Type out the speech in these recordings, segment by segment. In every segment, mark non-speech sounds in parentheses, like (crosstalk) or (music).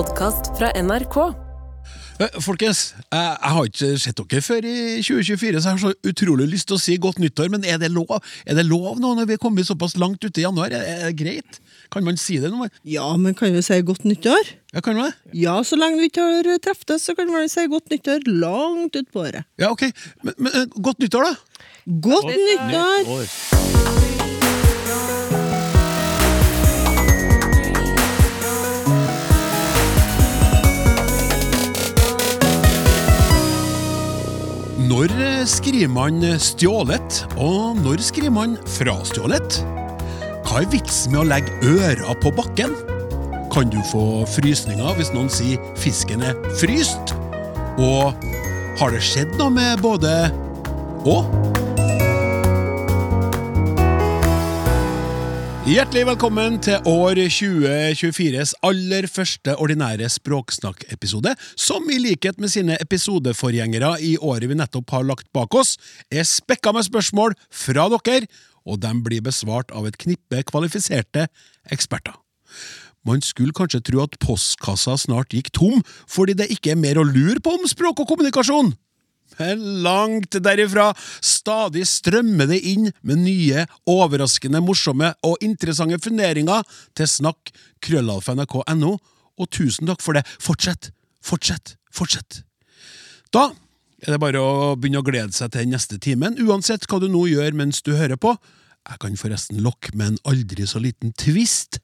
podkast fra NRK. Eh, Folkens, jeg, jeg har ikke sett dere før i 2024, så jeg har så utrolig lyst til å si godt nyttår, men er det lov Er det lov nå når vi er kommet såpass langt ute i januar? Er, det greit? Kan man si det nå? Ja, men kan vi si godt nyttår? Ja, kan vi det? Ja, så lenge vi ikke har treftes, så kan man si godt nyttår langt utpå året. Ja, ok. Men, men eh, godt nyttår, da! Godt nyttår! Når skriver man stjålet, og når skriver man frastjålet? Hva er vitsen med å legge øra på bakken? Kan du få frysninger hvis noen sier fisken er fryst? Og har det skjedd noe med både og? Hjertelig velkommen til år 2024s aller første ordinære Språksnakk-episode, som i likhet med sine episodeforgjengere i året vi nettopp har lagt bak oss, er spekka med spørsmål fra dere, og de blir besvart av et knippe kvalifiserte eksperter. Man skulle kanskje tro at postkassa snart gikk tom, fordi det ikke er mer å lure på om språk og kommunikasjon. Langt derifra, stadig strømmer det inn med nye, overraskende morsomme og interessante funderinger til snakk krøllalfa.nrk.no, og tusen takk for det. Fortsett, fortsett, fortsett. Da er det bare å begynne å glede seg til neste timen, uansett hva du nå gjør mens du hører på. Jeg kan forresten lokke med en aldri så liten twist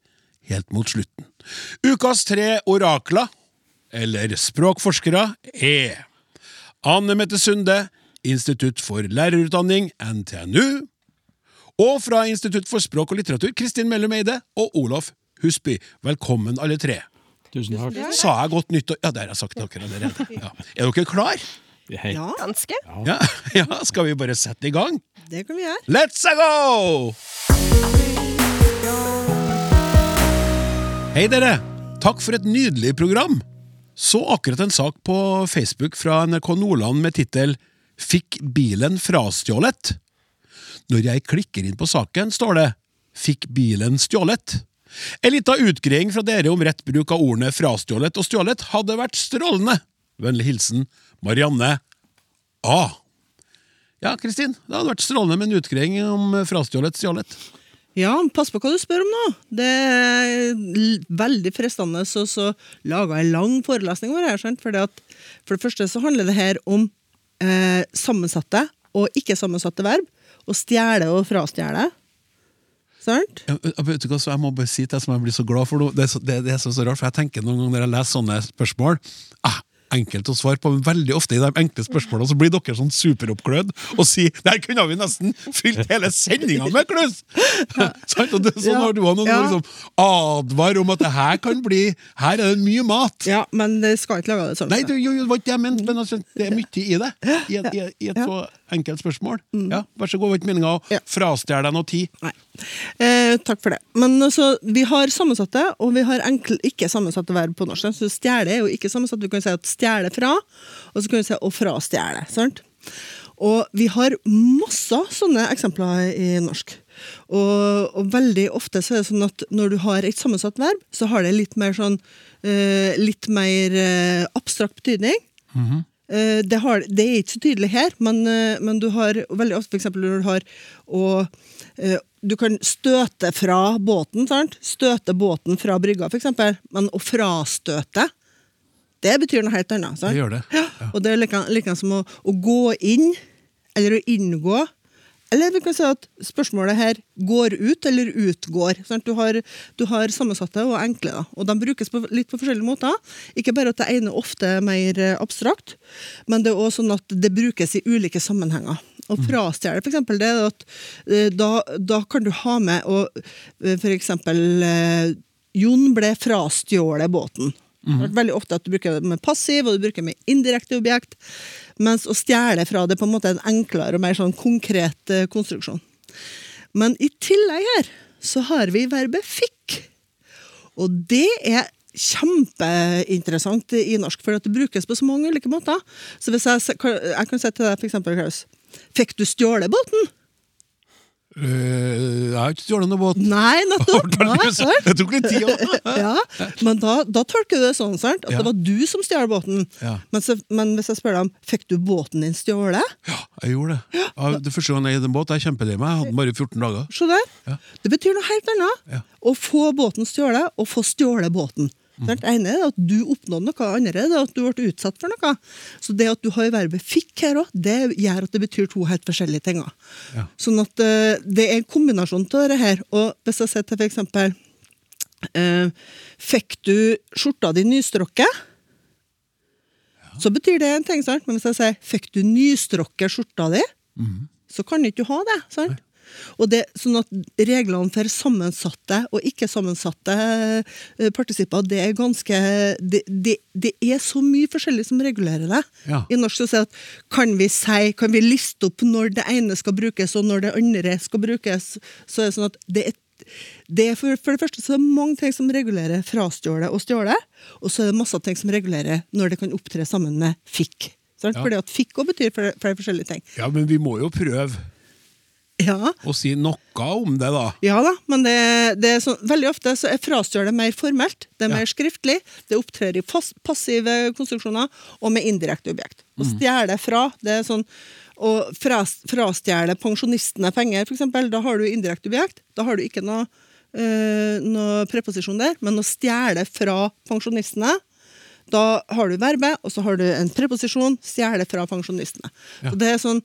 helt mot slutten. Ukas tre orakler, eller språkforskere, er Anne Mette Sunde, Institutt for lærerutdanning, NTNU, og fra Institutt for språk og litteratur, Kristin Mellum Eide og Olaf Husby. Velkommen, alle tre. Tusen takk. Sa jeg godt nyttår? Ja, det har jeg sagt til dere allerede. (laughs) Ja. Er dere klar? Ja, Ganske. Ja. (laughs) ja, skal vi bare sette i gang? det kan vi gjøre. Let's go! Hei dere! Takk for et nydelig program. Så akkurat en sak på Facebook fra NRK Nordland med tittel Fikk bilen frastjålet? Når jeg klikker inn på saken, står det Fikk bilen stjålet? En lita utgreiing fra dere om rett bruk av ordene frastjålet og stjålet hadde vært strålende. Vennlig hilsen Marianne A. Ja, Kristin, det hadde vært strålende med en utgreiing om frastjålet stjålet. Ja, pass på hva du spør om nå. Det er veldig fristende å så lage en lang forelesning over her. Sant? For det første så handler det her om eh, sammensatte og ikke-sammensatte verb. Å stjele og frastjele. Sant? Ja, vet du hva, så jeg må bare si til deg som jeg blir så glad for nå, det, er så, det, det er så, så rart, for jeg tenker noen ganger når jeg leser sånne spørsmål ah, Enkelt å svare på, men veldig ofte i de enkle spørsmålene så blir dere sånn superoppglødd og sier Der kunne vi nesten fylt hele sendinga med kluss! (laughs) Sant? Og det, sånn Ja, har du òg noen ja. liksom advar om at det her kan bli Her er det mye mat! Ja, men det skal ikke lage det sånn. Nei, det, jo, jo, det var ikke det jeg mente, men altså, det er mye i det. I, i, i et så enkelt spørsmål. Ja, Vær så god, var ikke meninga å Mm. Ja. frastjele deg noe tid. Nei. Eh, takk for det. Men altså, vi har sammensatte, og vi har enkle, ikke sammensatte verb på norsk. Så stjele er jo ikke sammensatt. Du kan si at stjele fra, og så kan du si å frastjele. Sant? Og vi har masse sånne eksempler i norsk. Og, og veldig ofte så er det sånn at når du har et sammensatt verb, så har det litt mer sånn eh, Litt mer eh, abstrakt betydning. Eh, det, har, det er ikke så tydelig her, men, eh, men du har veldig ofte eksempel når du har å eh, Du kan støte fra båten, sant? Støte båten fra brygga, eksempel. Men å frastøte, det betyr noe helt annet. Sant? Det gjør det. Ja. Og det er like, like som å, å gå inn, eller å inngå. Eller vi kan si at spørsmålet her går ut eller utgår. Du, har, du har sammensatte og enkle, da. og de brukes på litt på forskjellige måter. Ikke bare at det ene ofte er mer eh, abstrakt, men det er også sånn at det brukes i ulike sammenhenger. Og frastjele, for eksempel, det at eh, da, da kan du ha med og f.eks. eh, Jon ble frastjålet båten. Det er veldig ofte at du bruker det med passiv, og du bruker det med indirekte objekt. Mens å stjele fra det er på en måte en enklere og mer sånn konkret eh, konstruksjon. Men i tillegg her så har vi verbet fikk. Og det er kjempeinteressant i norsk, for det brukes på så mange ulike måter. Så hvis jeg, jeg kan si til deg for eksempel, Klaus, fikk du stjålet båten? Øh, jeg har ikke stjålet noen båt. Nei, (laughs) nettopp! Det tok litt tid (laughs) ja, men da, da tolker du det sånn sant? at Ja. det var du som stjal båten. Ja. Men, så, men hvis jeg spør deg om fikk du båten din stjålet, Ja, jeg gjorde det. Ja, det første gang jeg eide en båt, jeg er kjempelei meg. Jeg hadde den bare i 14 dager. der. Ja. Det betyr noe helt annet. Ja. Å få båten stjålet, og få stjålet båten. Mm. Det ene er at du oppnådde noe, det andre er at du ble utsatt for noe. Så det at du har verbet 'fikk' her òg, det gjør at det betyr to helt forskjellige ting. Ja. Sånn at uh, det er en kombinasjon av det her. Og hvis jeg sier til f.eks.: eksempel eh, Fikk du skjorta di nystrukket? Så betyr det en ting, sant? men hvis jeg sier 'fikk du nystrukket skjorta di', så kan ikke du ha det. sant? Og det, sånn at Reglene for sammensatte og ikke-sammensatte eh, partisipper, det er ganske det, det, det er så mye forskjellig som regulerer det. Ja. I norsk at kan vi si, kan vi liste opp når det ene skal brukes, og når det andre skal brukes, så er det sånn at det er det er for, for det første så er det mange ting som regulerer frastjålet og stjålet, og så er det masse ting som regulerer når det kan opptre sammen med fikk. Sant? Ja. Fordi at fikk òg betyr flere, flere forskjellige ting. Ja, men vi må jo prøve Ja, å si noe om det, da. ja da, men det, det er sånn, veldig ofte så er frastjålet mer formelt, det er Ja. mer skriftlig, det opptrer i fas, passive konstruksjoner og med indirekte objekt. Mm. Å stjele fra, det er sånn å fras, frastjele pensjonistene penger, eksempel, da har du indirekte objekt, da har du ikke noe, øh, noe preposisjon der, men å stjele fra pensjonistene, da har du verbet, og så har du en preposisjon, stjele fra pensjonistene. Ja. Så det er sånn,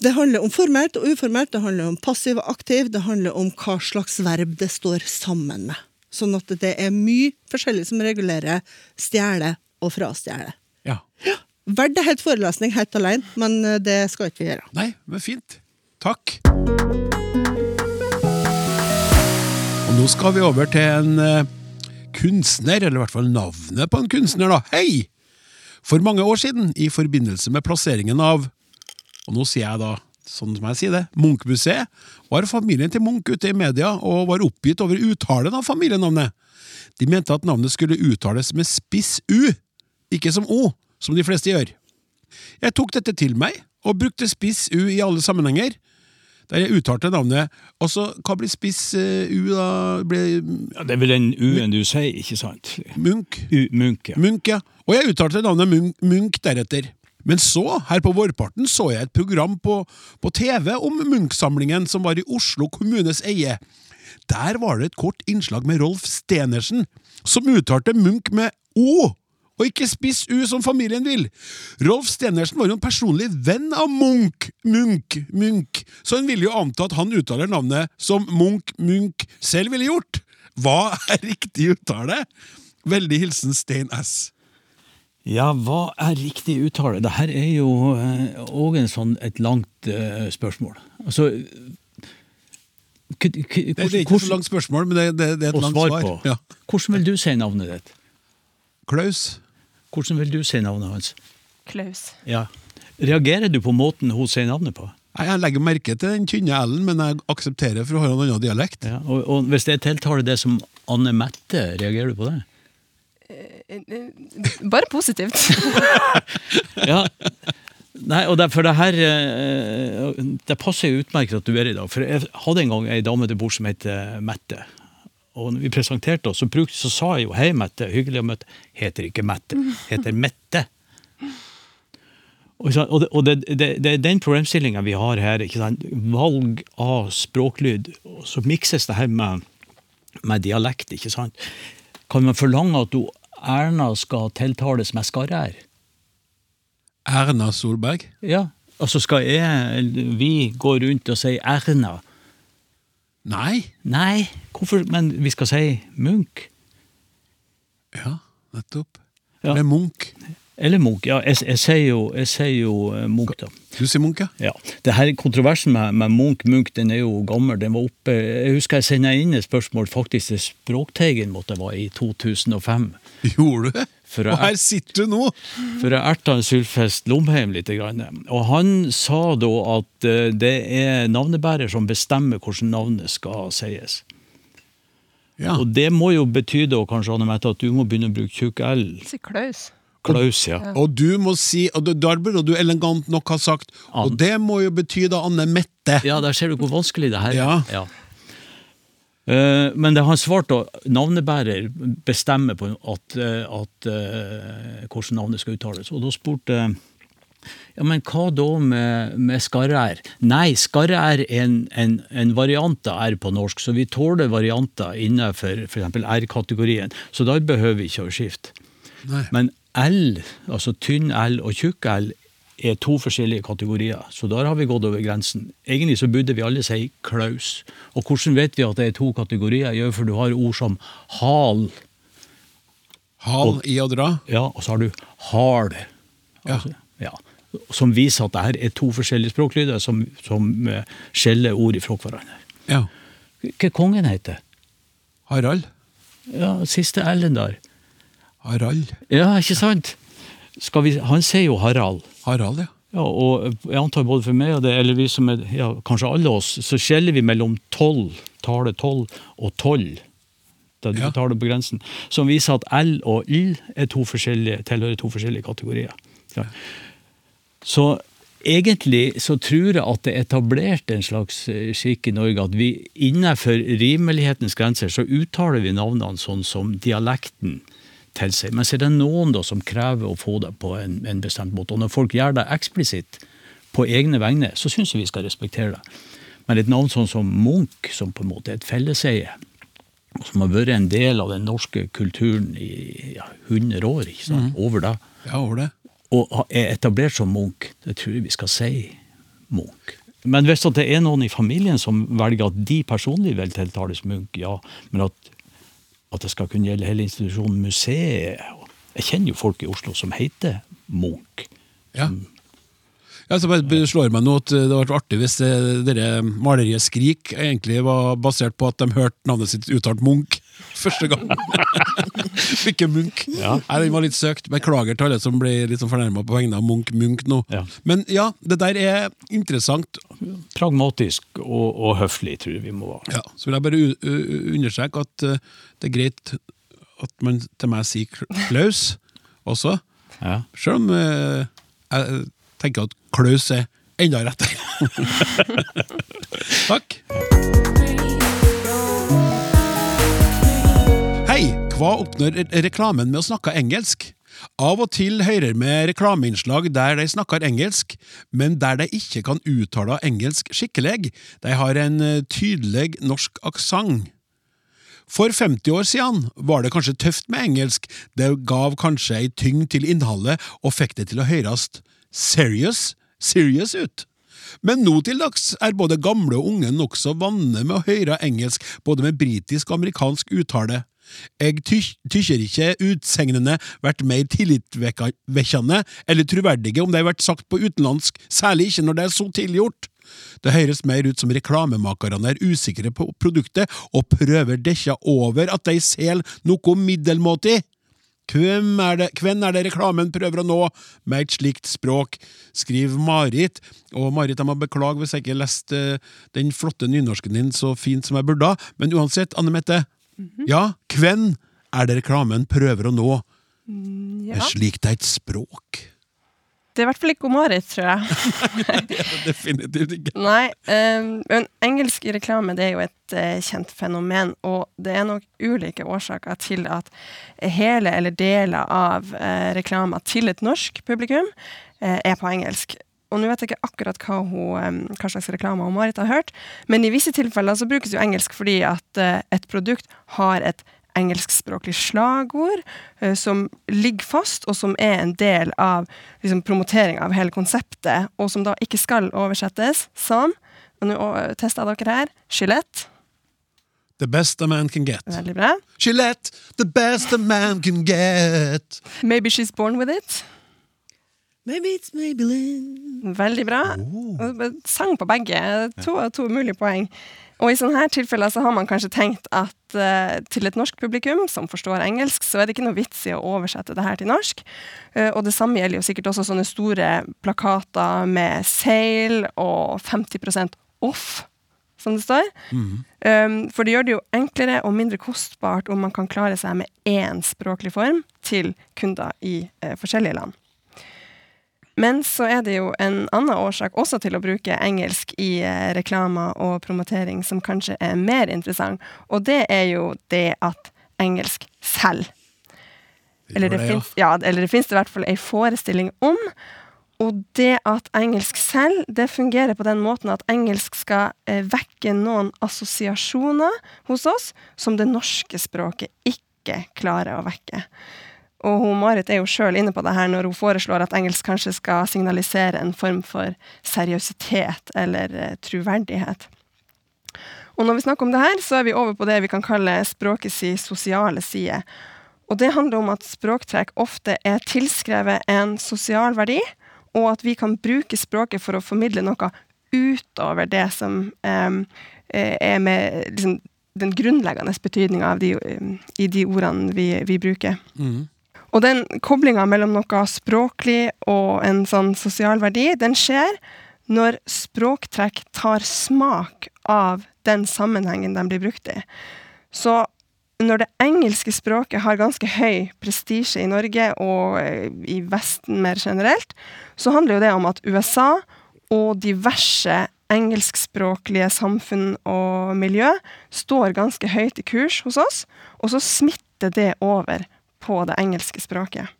det handler om formelt og uformelt, det handler om passiv og aktiv, det handler om hva slags verb det står sammen med. Sånn at det er mye forskjellig som regulerer stjele og frastjele. Ja. Verdt er helt forelesning helt alene, men eh, det skal ikke vi gjøre. Nei, men fint. Takk. Og nå skal vi over til en eh, kunstner, eller i hvert fall navnet på en kunstner, da. Hei! For mange år siden, i forbindelse med plasseringen av Og nå sier jeg da, sånn som jeg sier det, Munch-museet, var familien til Munch ute i media og var oppgitt over uttalen av familienavnet. De mente at navnet skulle uttales med spiss U, ikke som O, som de fleste gjør. Jeg tok dette til meg, og brukte spiss U i alle sammenhenger. Der jeg uttalte navnet. Altså, hva blir spiss eh, U, da? Blir Ja, det er vel den U-en du sier, ikke sant? Munch? U Munch, ja. Munch, ja. Og jeg uttalte navnet Munch, Munch deretter. Men så, her på vårparten, så jeg et program på, på TV om Munch-samlingen som var i Oslo kommunes eie. Der var det et kort innslag med Rolf Stenersen, som uttalte Munch med O, og ikke spiss U som familien vil. Rolf Stenersen var jo en personlig venn av Munch, Munch, Munch, så en ville jo anta at han uttaler navnet som Munch, Munch selv ville gjort. Hva er riktig uttale? Veldig hilsen Stein S. Ja, hva er riktig uttale? Det her er jo òg en sånn et langt eh, spørsmål. Altså Det, det er ikke så langt spørsmål, men det, det, det er et langt svar. svar. på. Ja. Hvordan vil du si navnet ditt? Klaus. Hvordan vil du si navnet hans? Klaus. Ja. Reagerer du på måten hun sier navnet på? Nei, Jeg legger merke til den tynne L-en, men jeg aksepterer for å ha en annen dialekt. Ja. Og, og hvis jeg tiltaler det som Anne Mette, reagerer du på det? Bare positivt. (laughs) Ja. Nei, og derfor det her eh, Det passer jo utmerket at du er i dag. For jeg hadde en gang ei dame til bord som het eh, Mette. Og når vi presenterte oss, så, brukte, så sa jeg jo 'hei, Mette', hyggelig å møte. Heter ikke Mette, heter Mette. Og, det, og det, det, det er den problemstillinga vi har her. Valg av språklyd. Og så mikses det her med, med dialekt, ikke sant. Kan man forlange at du, Erna skal tiltales med skarre-r? Erna Solberg. Ja, altså skal jeg, vi gå rundt og si Erna? Nei. Nei, hvorfor, men vi skal si Munch. Ja, nettopp. Ja. Med Munch. Eller Munch, ja, jeg, jeg sier jo, jeg sier jo eh, Munch da. Du sier Munch, ja? Ja, det her kontroversen med, med Munch, Munch, den er jo gammel, den var oppe, jeg husker jeg sendte inn et spørsmål faktisk til Språkteigen, måtte det være, i 2005. Gjorde du det? Og her sitter du nå! For jeg erta Sylfest Lomheim litt. Grann. Og han sa da at eh, det er navnebærer som bestemmer hvordan navnet skal sies. Ja. Og det må jo bety da kanskje Anne Mette, at du må begynne å bruke tjukk L. Klaus. Klaus, ja. Og du må si, og der burde du elegant nok ha sagt Og det må jo bety da Anne Mette. Ja, der ser du hvor vanskelig det her er. Ja. Eh, men det han svarte, navnebærer bestemmer på at, eh, at, eh, hvordan navnet skal uttales. Og da spurte ja, men hva da med, med skarre-r? Nei, skarre-r er en, en, en variant av r på norsk, så vi tåler varianter innenfor f.eks. r-kategorien. Så da behøver vi ikke å skifte. Nei. Men L, altså tynn L og tjukk L, er to forskjellige kategorier. Så der har vi gått over grensen. Egentlig så burde vi alle si klaus. Og hvordan vet vi at det er to kategorier? Jo, for du har ord som hal, Hal i å dra. ja, og så har du hal. Ja. Altså, ja. Som viser at det her er to forskjellige språklyder som, som eh, skjeller ord fra hverandre. Ja. Hva kongen heter? Harald. Ja, siste L-en der. Harald. Ja, ikke sant? Skal vi, han sier jo Harald. Harald, ja. Ja, og jeg antar både for meg og det, eller vi som er, ja, kanskje alle oss, så skjeller vi mellom tolv, tallet tolv, og tolv. Da du Ja. tar det på grensen. Som viser at L og Y er to forskjellige, tilhører to forskjellige kategorier. Ja. Så egentlig så tror jeg at det er etablert en slags eh, skikk i Norge at vi innenfor rimelighetens grenser så uttaler vi navnene sånn som dialekten tilsier. Men så er det noen da som krever å få det på en, en bestemt måte. Og når folk gjør det eksplisitt på egne vegne, så syns jeg vi skal respektere det. Men et navn sånn som Munch, som på en måte er et felleseie, som har vært en del av den norske kulturen i ja, 100 år, ikke sant? over det, Ja, over det. og er etablert som Munch, det tror jeg vi skal si Munch. Men hvis det er noen i familien som velger at de personlig vil tiltales Munch, ja, men at, at det skal kunne gjelde hele institusjonen museet Jeg kjenner jo folk i Oslo som heter Munch. Ja. Ja, så bare slår meg nå at det hadde vært artig hvis det, dere maleriet Skrik egentlig var basert på at de hørte navnet sitt uttalt Munch første gang. (laughs) Ikke Munch. Ja. Nei, Den var litt søkt. Beklager til alle som ble litt sånn fornærma på vegne av Munch Munch nå. Ja. Men ja, det der er interessant. Pragmatisk og, og høflig, tror jeg vi må være. Ja, Så vil jeg bare understreke at uh, det er greit at man til meg sier Klaus også. Ja. Selv om uh, jeg tenker at Klaus er enda rettere. (laughs) Takk. Hva oppnår reklamen med å snakke engelsk? Av og til hører vi reklameinnslag der de snakker engelsk, men der de ikke kan uttale engelsk skikkelig. De har en eh, tydelig norsk aksent. For 50 år siden var det kanskje tøft med engelsk, det gav kanskje ei tyngd til innholdet og fikk det til å høres serious, serious ut. Men nå til dags er både gamle og unge nokså vane med å høre engelsk både med britisk og amerikansk uttale. Jeg ty- tykker ikke utsegnene vært mer tillitvekkende eller troverdige om de har vært sagt på utenlandsk, særlig ikke når det er så tilgjort. Det høres mer ut som reklamemakerne er usikre på produktet og prøver dekka over at de selger noe middelmåtig. Hvem er, det, hvem er det reklamen prøver å nå med et slikt språk, skriver Marit. Og Marit, jeg må beklage hvis jeg ikke leste eh, den flotte nynorsken din så fint som jeg burde, men uansett, Anne Mette, ja, hvem er det reklamen prøver å nå Ja. det slikt et språk? Det er i hvert fall ikke Marit, tror jeg. (laughs) Definitivt ikke. Nei, eh, men engelsk i reklame det er jo et eh, kjent fenomen, og det er nok ulike årsaker til at hele eller deler av eh, reklama til et norsk publikum eh, er på engelsk. Og nå vet jeg ikke akkurat hva, hun, hva slags reklame hun Marit har hørt, men i visse tilfeller så brukes jo engelsk fordi at eh, et produkt har et engelskspråklig slagord eh, som ligger fast, og som er en del av liksom, promoteringa av hele konseptet, og som da ikke skal oversettes som og Nå eh, tester jeg dere her. Gillette. The best a man can get. Veldig bra. Gillette, the best a man can get. Maybe She's Born With It. Maybe it's Maybelline. Veldig bra. Sang på begge. To av to mulige poeng. Og i sånne her tilfeller så har man kanskje tenkt at uh, til et norsk publikum som forstår engelsk, så er det ikke noe vits i å oversette det her til norsk. Uh, og det samme gjelder jo sikkert også sånne store plakater med sale og 50% off. som det står. Um, for det gjør det jo enklere og mindre kostbart om man kan klare seg med én språklig form til kunder i uh, forskjellige land. Men så er det jo en annen årsak også til å bruke engelsk i eh, reklamer og promotering som kanskje er mer interessant, og det er jo det at engelsk selger. Eller det, det, ja. finnes, ja, eller det finnes det i hvert fall ei forestilling om. Og det at engelsk selv, det fungerer på den måten at engelsk skal eh, vekke noen assosiasjoner hos oss som det norske språket ikke klarer å vekke. Og hun Marit er jo sjøl inne på det her når hun foreslår at engelsk kanskje skal signalisere en form for seriøsitet eller eh, troverdighet. Og når vi snakker om det her, så er vi over på det vi kan kalle språkets sosiale side. Og det handler om at språktrekk ofte er tilskrevet en sosial verdi, og at vi kan bruke språket for å formidle noe utover det som eh, er med liksom, den grunnleggende betydninga i de ordene vi, vi bruker. Mhm. Og den koblinga mellom noe språklig og en sånn sosial verdi, den skjer når språktrekk tar smak av den sammenhengen de blir brukt i. Så når det engelske språket har ganske høy prestisje i Norge og eh, i Vesten mer generelt, så handler jo det om at USA og diverse engelskspråklige samfunn og miljø står ganske høyt i kurs hos oss, og så smitter det over på det engelske språket.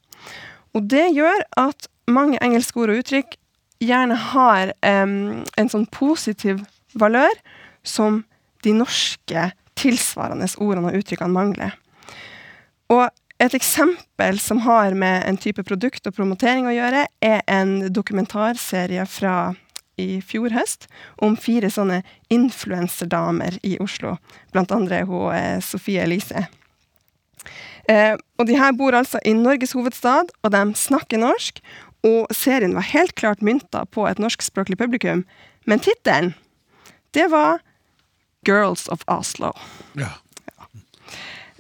Og det gjør at mange engelske ord og uttrykk gjerne har um, en sånn positiv valør som de norske tilsvarende ordene og uttrykkene mangler. Og et eksempel som har med en type produkt og promotering å gjøre, er en dokumentarserie fra i fjor høst om fire sånne influenserdamer i Oslo. Blant andre hun Sofie Elise. Eh, og de her bor altså i Norges hovedstad, og de snakker norsk. Og serien var helt klart mynta på et norskspråklig publikum. Men tittelen, det var Girls of Oslo. Ja.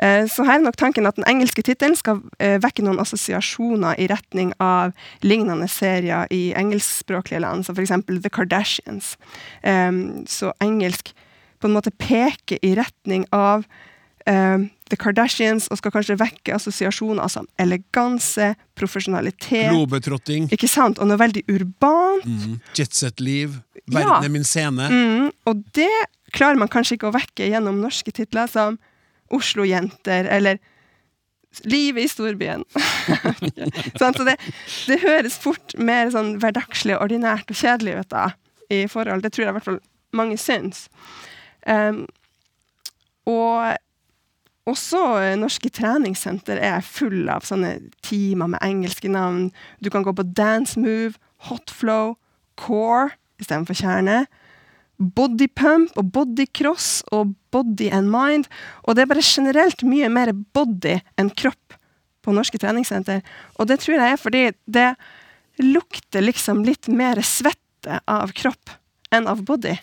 Eh, Så her er nok tanken at den engelske tittelen skal eh, vekke noen assosiasjoner i retning av lignende serier i engelskspråklige land, som f.eks. The Kardashians. Em, Så engelsk på en måte peker i retning av em, The Kardashians og skal kanskje vekke assosiasjoner som eleganse, profesjonalitet Globetrotting, Ikke sant? Og noe veldig urbant. mm. jetset-liv, Ja. er min scene. Mm, og det klarer man kanskje ikke å vekke gjennom norske titler som Oslo-jenter eller Livet i storbyen. (laughs) Sånn, så det, det høres fort mer sånn hverdagslig, ordinært og kjedelig ut da, i forhold. Det tror jeg i hvert fall mange syns. Um, og også eh, norske treningssenter er full av sånne timer med engelske navn. Du kan gå på dance move, hot flow, core istedenfor kjerne. Body pump og body cross og body and mind. Og det er bare generelt mye mer body enn kropp på norske treningssenter. Og det tror jeg er fordi det lukter liksom litt mer svette av kropp enn av body.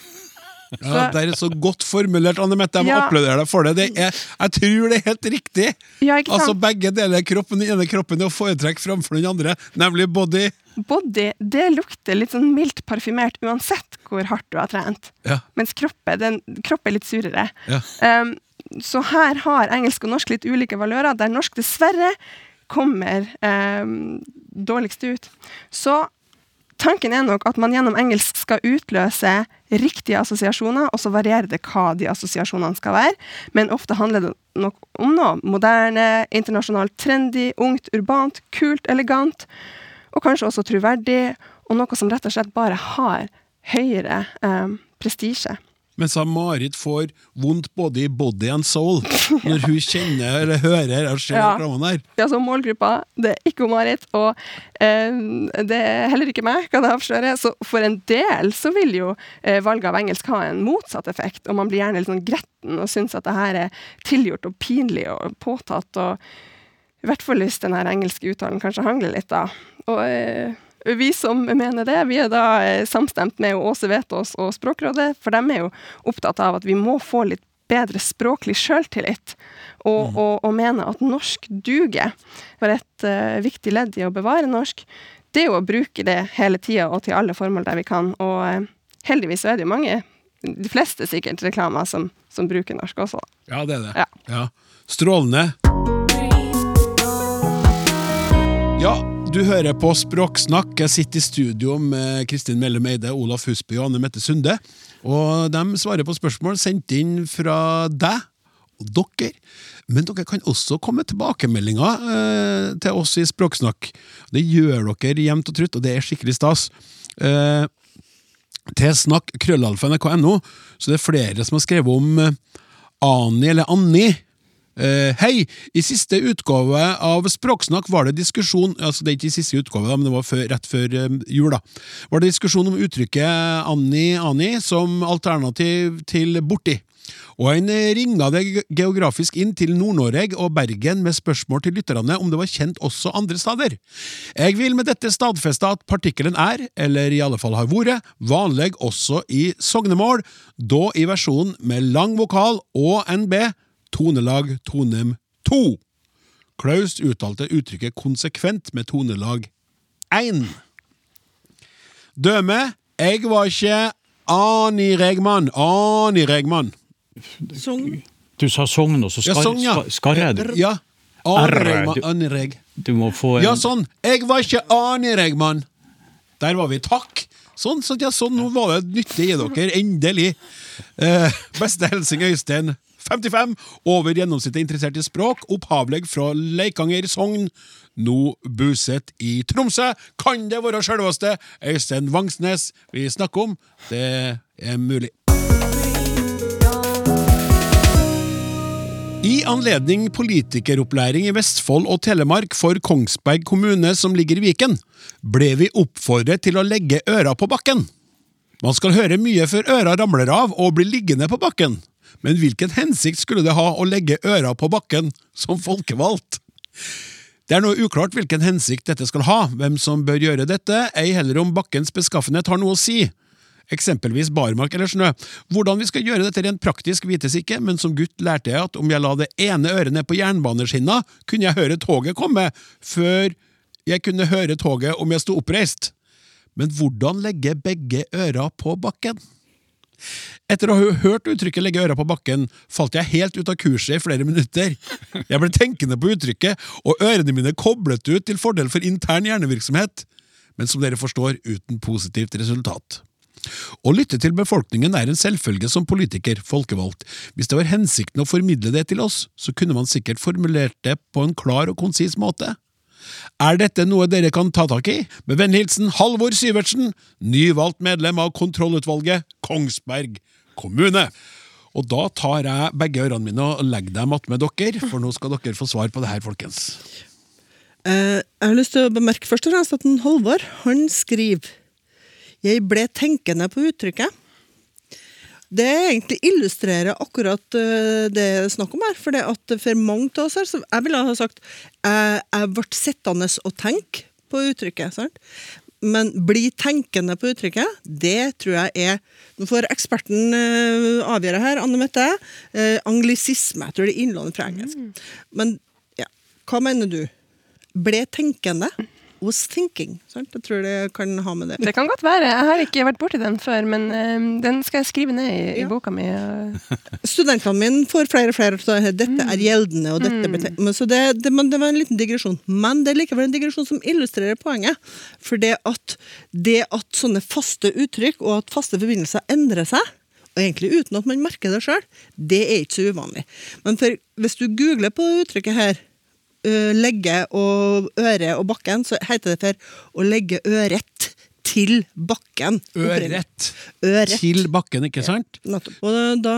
Ja, det er så godt formulert, Anne Mette. Jeg må Ja. applaudere deg for det. det er, jeg tror det er helt riktig. Ja? Altså Begge deler kroppen. Den ene kroppen er å foretrekke framfor den andre, nemlig body. Body det lukter litt sånn mildt parfymert uansett hvor hardt du har trent. Ja, Mens kroppen, den, kroppen, er litt surere. ja. Um, så her har engelsk og norsk litt ulike valører, der norsk dessverre kommer um, dårligst ut. Så tanken er nok at man gjennom engelsk skal utløse riktige assosiasjoner, og så varierer det hva de assosiasjonene skal være. Men ofte handler det nok om noe moderne, internasjonalt trendy, ungt, urbant, kult, elegant, og kanskje også troverdig, og noe som rett og slett bare har høyere eh, prestisje. Mens Marit får vondt både i body and soul når hun kjenner eller hører og ser Ja. reklamen her. Ja, så målgruppa, det er ikke Marit, og eh, det er heller ikke meg, kan jeg avsløre. Så for en del så vil jo eh, valget av engelsk ha en motsatt effekt, og man blir gjerne litt sånn gretten og syns at det her er tilgjort og pinlig og påtatt, og i hvert fall hvis den her engelske uttalen kanskje hangler litt, da. Og eh, vi som mener det, vi er da eh, samstemt med Åse Vetås og Språkrådet, for de er jo opptatt av at vi må få litt bedre språklig sjøltillit, og, og, og mener at norsk duger. For et uh, viktig ledd i å bevare norsk, det er jo å bruke det hele tida og til alle formål der vi kan. Og uh, heldigvis er det jo mange de fleste sikkert reklamer som, som bruker norsk også. Ja, det er det. Ja. Ja. Strålende. Ja, du hører på Språksnakk. Jeg sitter i studio med Kristin Mellem Eide, Olaf Husby og Anne Mette Sunde. Og de svarer på spørsmål sendt inn fra deg og dere. Men dere kan også komme med tilbakemeldinger eh, til oss i Språksnakk. Det gjør dere jevnt og trutt, og det er skikkelig stas. Eh, til snakk krøllalfa.nrk.no, så det er flere som har skrevet om eh, Ani eller Anni. Eh, hei! I siste utgave av Språksnakk var det diskusjon altså Det er ikke i siste utgave, men det var før, rett før eh, jul. da Var det diskusjon om uttrykket Anni Ani som alternativ til borti. Og en ringa det geografisk inn til Nord-Norge og Bergen med spørsmål til lytterne om det var kjent også andre steder. Jeg vil med dette stadfeste at partikkelen er, eller i alle fall har vært, vanlig også i sognemål, da i versjonen med lang vokal og NB, tonelag tonem 2. Klaus uttalte uttrykket konsekvent med tonelag 1. Døme, jeg var ikke Ani Regman, Ani Regman. Sogn. Du sa Sogn, og så Ja, skar, sånn, ja. ska- jeg det. Ja. Ani R, Regman, du- Du må få en Ja, sånn. Jeg var ikke Ani Regman. Der var vi. Takk. Sånn, så, ja, sånn, nå var det nyttig i dere. Endelig. Eh, beste hilsen Øystein. 55, over gjennomsnittet interessert i språk, opphavlig fra Leikanger Sogn, nå bosatt i Tromsø. Kan det være selveste Øystein Vangsnes vi snakker om? Det er mulig. I anledning politikeropplæring i Vestfold og Telemark for Kongsberg kommune som ligger i Viken, ble vi oppfordret til å legge øra på bakken. Man skal høre mye før øra ramler av og blir liggende på bakken. Men hvilken hensikt skulle det ha å legge øra på bakken som folkevalgt? Det er noe uklart hvilken hensikt dette skal ha, hvem som bør gjøre dette, ei heller om bakkens beskaffenhet har noe å si. Eksempelvis barmark eller snø. Hvordan vi skal gjøre dette rent praktisk vites ikke, men som gutt lærte jeg at om jeg la det ene øret ned på jernbaneskinna, kunne jeg høre toget komme, før jeg kunne høre toget om jeg sto oppreist. Men hvordan legge begge øra på bakken? Etter å ha hørt uttrykket 'legge øra på bakken', falt jeg helt ut av kurset i flere minutter. Jeg ble tenkende på uttrykket, og ørene mine koblet ut til fordel for intern hjernevirksomhet, men som dere forstår, uten positivt resultat. Å lytte til befolkningen er en selvfølge som politiker, folkevalgt. Hvis det var hensikten å formidle det til oss, så kunne man sikkert formulert det på en klar og konsis måte. Er dette noe dere kan ta tak i? Med vennlig hilsen Halvor Syvertsen, nyvalgt medlem av kontrollutvalget Kongsberg kommune. Og da tar jeg begge ørene mine og legger dem attmed dere, for nå skal dere få svar på det her, folkens. Eh, jeg har lyst til å bemerke først og fremst at Halvor han skriver Jeg ble tenkende på uttrykket. Det egentlig illustrerer akkurat eh, det det er snakk om her. For det at for mange av oss her, så jeg ville ha sagt jeg, jeg ble sittende og tenke på uttrykket. sant? Men bli tenkende på uttrykket, det tror jeg er Nå får eksperten eh, avgjøre her, Anne Mette. Eh, anglisisme. Jeg tror det er innlånet fra engelsk. Men ja, hva mener du? Ble tenkende? Was thinking. Sant? Jeg tror det kan ha med det Det kan godt være. Jeg har ikke vært borti den før, men um, den skal jeg skrive ned i, i boka mi. Studentene mine får flere og flere si dette er gjeldende. og dette mm. men så det, det, men det var en liten digresjon. Men det er likevel en digresjon som illustrerer poenget. For det at, det at sånne faste uttrykk og at faste forbindelser endrer seg, og egentlig uten at man merker det sjøl, det er ikke så uvanlig. Men for, hvis du googler på uttrykket her, legge og øre og bakken, så heter det for å legge øret til bakken. Ørett Ørett. til bakken, ikke sant? Nettopp. Og da, da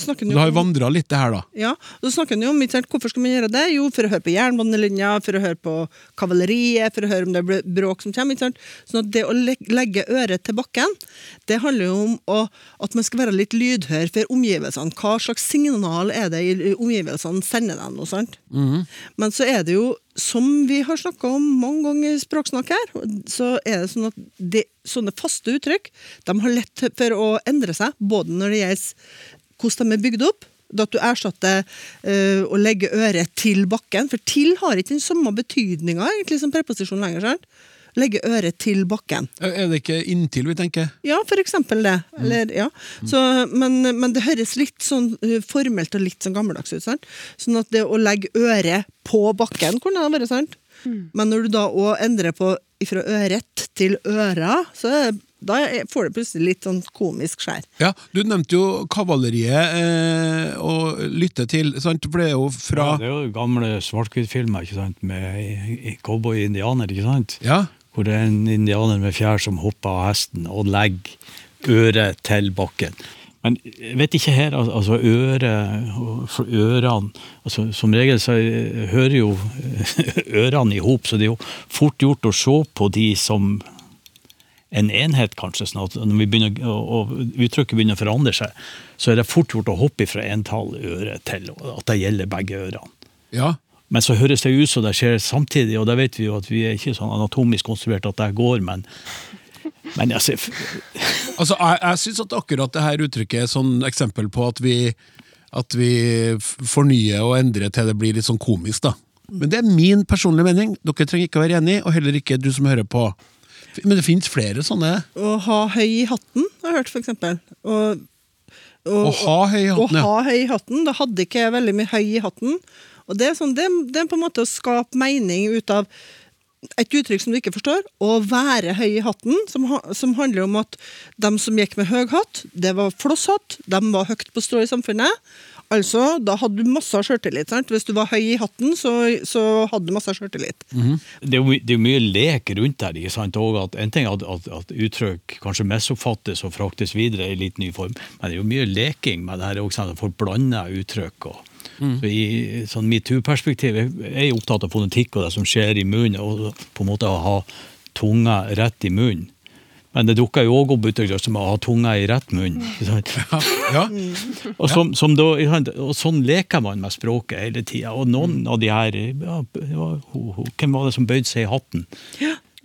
snakker han jo Du har vandra litt, det her, da. ja, så snakker han jo om hvorfor skal man gjøre det? Jo, for å høre på jernbanelinja, for å høre på kavaleriet, for å høre om det er bråk som kommer. Ikke sant? Sånn at det å legge øret til bakken, det handler jo om å, at man skal være litt lydhør for omgivelsene. Hva slags signal er det i omgivelsene sender dem? Noe, sant? Men så er det jo, som vi har snakka om mange ganger i Språksnakk her, så er det sånn at de, sånne faste uttrykk de har lett for å endre seg, både når det gjelder hvordan de er bygd opp, da at du erstatter uh, å legge øret til bakken, for til har ikke den samme betydninga som preposisjon lenger. sant? Legge øret til bakken. Er det ikke inntil vi tenker? Ja, for eksempel det. Eller, ja. Så, men, men det høres litt sånn uh, formelt og litt sånn gammeldags ut. sant? Sånn at det å legge øret på bakken kunne det vært sant. Men når du da òg endrer på fra øret til øra, så er, da får det plutselig litt sånn komisk skjær. Ja, Du nevnte jo kavaleriet eh, å lytte til, sant? for det er jo fra Ja, det er jo gamle svart-hvitt-filmer med cowboy-indianer. ikke sant? Ja, Hvor det er en indianer med fjær som hopper av hesten og legger øret til bakken. Men jeg vet ikke her, altså øret for ørene altså Som regel så hører jo (laughs) ørene i hop, så det er jo fort gjort å se på de som en enhet, kanskje. sånn at Når vi begynner, og uttrykket begynner å forandre seg, så er det fort gjort å hoppe fra entall øre til at det gjelder begge ørene. ja. Men så høres det ut som det skjer samtidig, og da vet vi jo at vi er ikke sånn anatomisk konstruert at det går, men, men jeg ser Altså, Jeg, jeg syns at akkurat det her uttrykket er et sånn eksempel på at vi, at vi fornyer og endrer til det blir litt sånn komisk. da. Men det er min personlige mening. Dere trenger ikke å være enig, og heller ikke du som hører på. Men det finnes flere sånne. Å ha høy i hatten, har jeg hørt, for eksempel. Og, og, Å ha høy i hatten, ja. Å ha høy i hatten. Da hadde ikke jeg veldig mye høy i hatten. Og det er, sånn, det, det er på en måte å skape mening ut av et uttrykk som du ikke forstår, å være høy i hatten, som, som handler om at de som gikk med høy hatt, det var flosshatt, de var høyt på strå i samfunnet. Altså, da hadde du masse sjøltillit. Hvis du var høy i hatten, så, så hadde du masse sjøltillit. det er jo det er mye lek rundt der. ikke sant? Og at En ting er at, at, at uttrykk kanskje misoppfattes og fraktes videre i litt ny form, men det er jo mye leking med det her også, folk blander uttrykk. og så I sånn metoo-perspektiv jeg er jeg opptatt av fonetikk og det som skjer i munnen, og på en måte å ha tunga rett i munnen. Men det dukker jo òg opp uttrykk som å ha tunga i rett munn. Ja. Ja. Og, som, som da, og sånn leker man med språket hele tida. Og noen av de her ja, ja, ho- ho- Hvem var det som bøyde seg i hatten?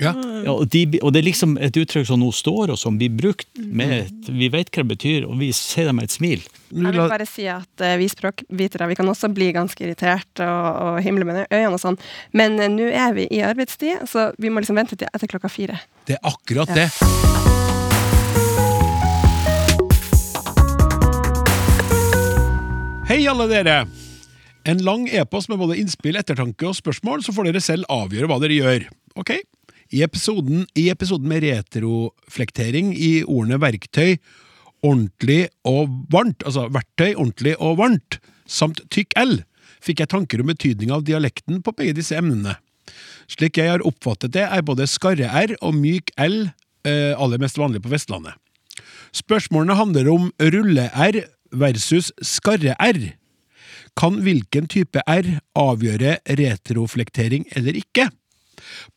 Ja. Ja, og, de, og det er liksom et uttrykk som nå står, og som blir brukt med et, Vi vet hva det betyr, og vi ser det med et smil. Jeg vil bare si at uh, vi språkvitere vi kan også bli ganske irritert og, og himle med øynene og sånn, men uh, nå er vi i arbeidstid, så vi må liksom vente til etter klokka fire. Det er akkurat det. Hei, alle dere! En lang e-post med både innspill, ettertanke og spørsmål, så får dere selv avgjøre hva dere gjør. Ok? I episoden, i episoden med retroflektering i ordene verktøy, ordentlig og varmt, altså verktøy, ordentlig og varmt, samt tykk L, fikk jeg tanker om betydninga av dialekten på begge disse emnene. Slik jeg har oppfattet det, er både skarre-R og myk L eh, aller mest vanlig på Vestlandet. Spørsmålene handler om rulle-R versus skarre-R. Kan hvilken type R avgjøre retroflektering eller ikke?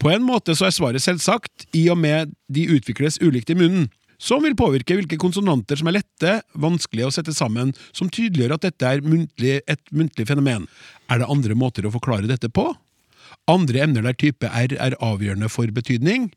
På en måte så er svaret selvsagt, i og med de utvikles ulikt i munnen, som vil påvirke hvilke konsonanter som er lette, vanskelige å sette sammen, som tydeliggjør at dette er muntlig, et muntlig fenomen. Er det andre måter å forklare dette på? Andre emner der type R er avgjørende for betydning?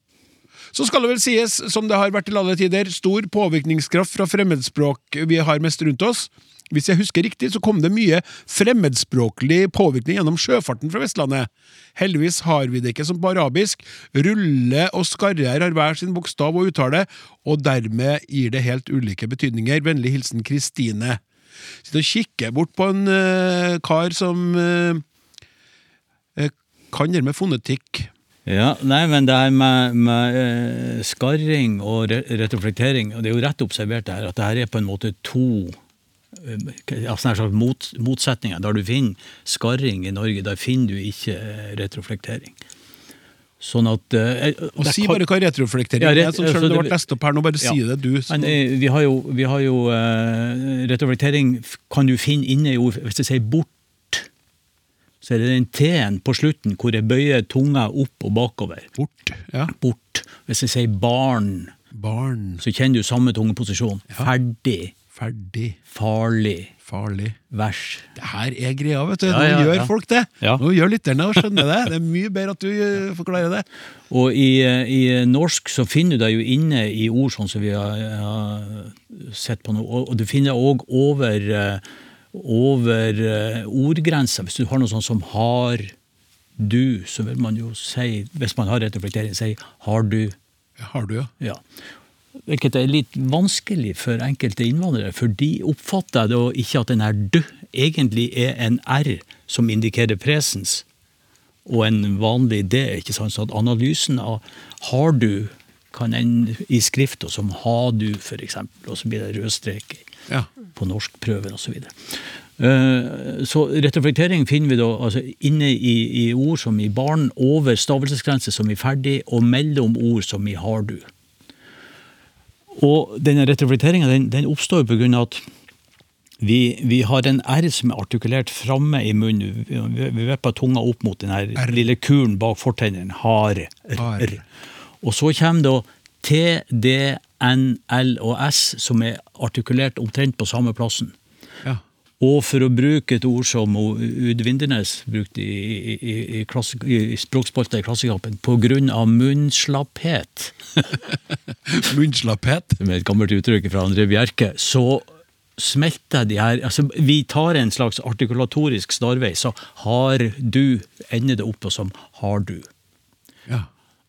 Så skal det vel sies, som det har vært til alle tider, stor påvirkningskraft fra fremmedspråk vi har mest rundt oss. Hvis jeg husker riktig, så kom det mye fremmedspråklig påvirkning gjennom sjøfarten fra Vestlandet. Heldigvis har vi det ikke som på arabisk. Rulle og skarre har hver sin bokstav og uttale, og dermed gir det helt ulike betydninger. Vennlig hilsen Kristine. Sitter og kikker bort på en uh, kar som eh, kan det med fonetikk. Ja, nei, men det her med, med eh, skarring og re retroflektering, og det er jo rett observert her, at det her er på en måte to eh, slags mot, motsetninger. Der du finner skarring i Norge, der finner du ikke eh, retroflektering. Sånn at eh, Og si bare hva retroflektering Ja, er, ret- sånn selv om altså, det ble lest opp her nå. Bare Ja. si det, du. Men vi har jo, vi har jo eh, Retroflektering kan du finne inne i ord Hvis jeg sier bort, så er det den T-en på slutten hvor jeg bøyer tunga opp og bakover. Bort. Ja. Bort. Hvis jeg sier barn, Barn. så kjenner du samme tungeposisjon. Ferdig, Ferdig. farlig, Farlig. vers. Det her er greia, vet du. Ja, Nå ja, gjør ja. folk det. Ja. Nå gjør lytterne og skjønner det. Det er mye bedre at du eh, forklarer det. Og i, eh, i norsk så finner du deg jo inne i ord sånn som vi har, har sett på nå, og, og du finner òg over, eh, over ordgrenser. ordgrensa, hvis du har noe sånt som har, du, så vil man jo si, hvis man har retroflektering, si har du. Har du, ja. Ja. Hvilket er litt vanskelig for enkelte innvandrere, for de oppfatter da ikke at den her du egentlig er en r som indikerer presens, og en vanlig d. ikke sant? Så at analysen av har du kan ende i skrifta som ha du, eksempel, og så blir det rød strek ja. på norskprøver osv. Så, videre. Eh, så retroflektering finner vi da altså inne i, i ord som i barn, over stavelsesgrense som i ferdig, og mellom ord som i har du. Og denne retroflekteringa den, den oppstår pga. at vi, vi, har en R som er artikulert framme i munnen. Vi, vi vipper tunga opp mot den lille kulen bak fortennene. Har. Har. R. Og så kommer da T, D, N, L og S, som er artikulert omtrent på samme plassen. ja. Og for å bruke et ord som Ud Vindernes brukte i, i, i, klasse- i språkspalta i Klassekampen, av munnslapphet, (laughs) Munnslapphet. med et gammelt uttrykk fra André Bjerke, så smelter de her altså Vi tar en slags artikulatorisk snarvei, så har du ender det opp på som har du. Ja.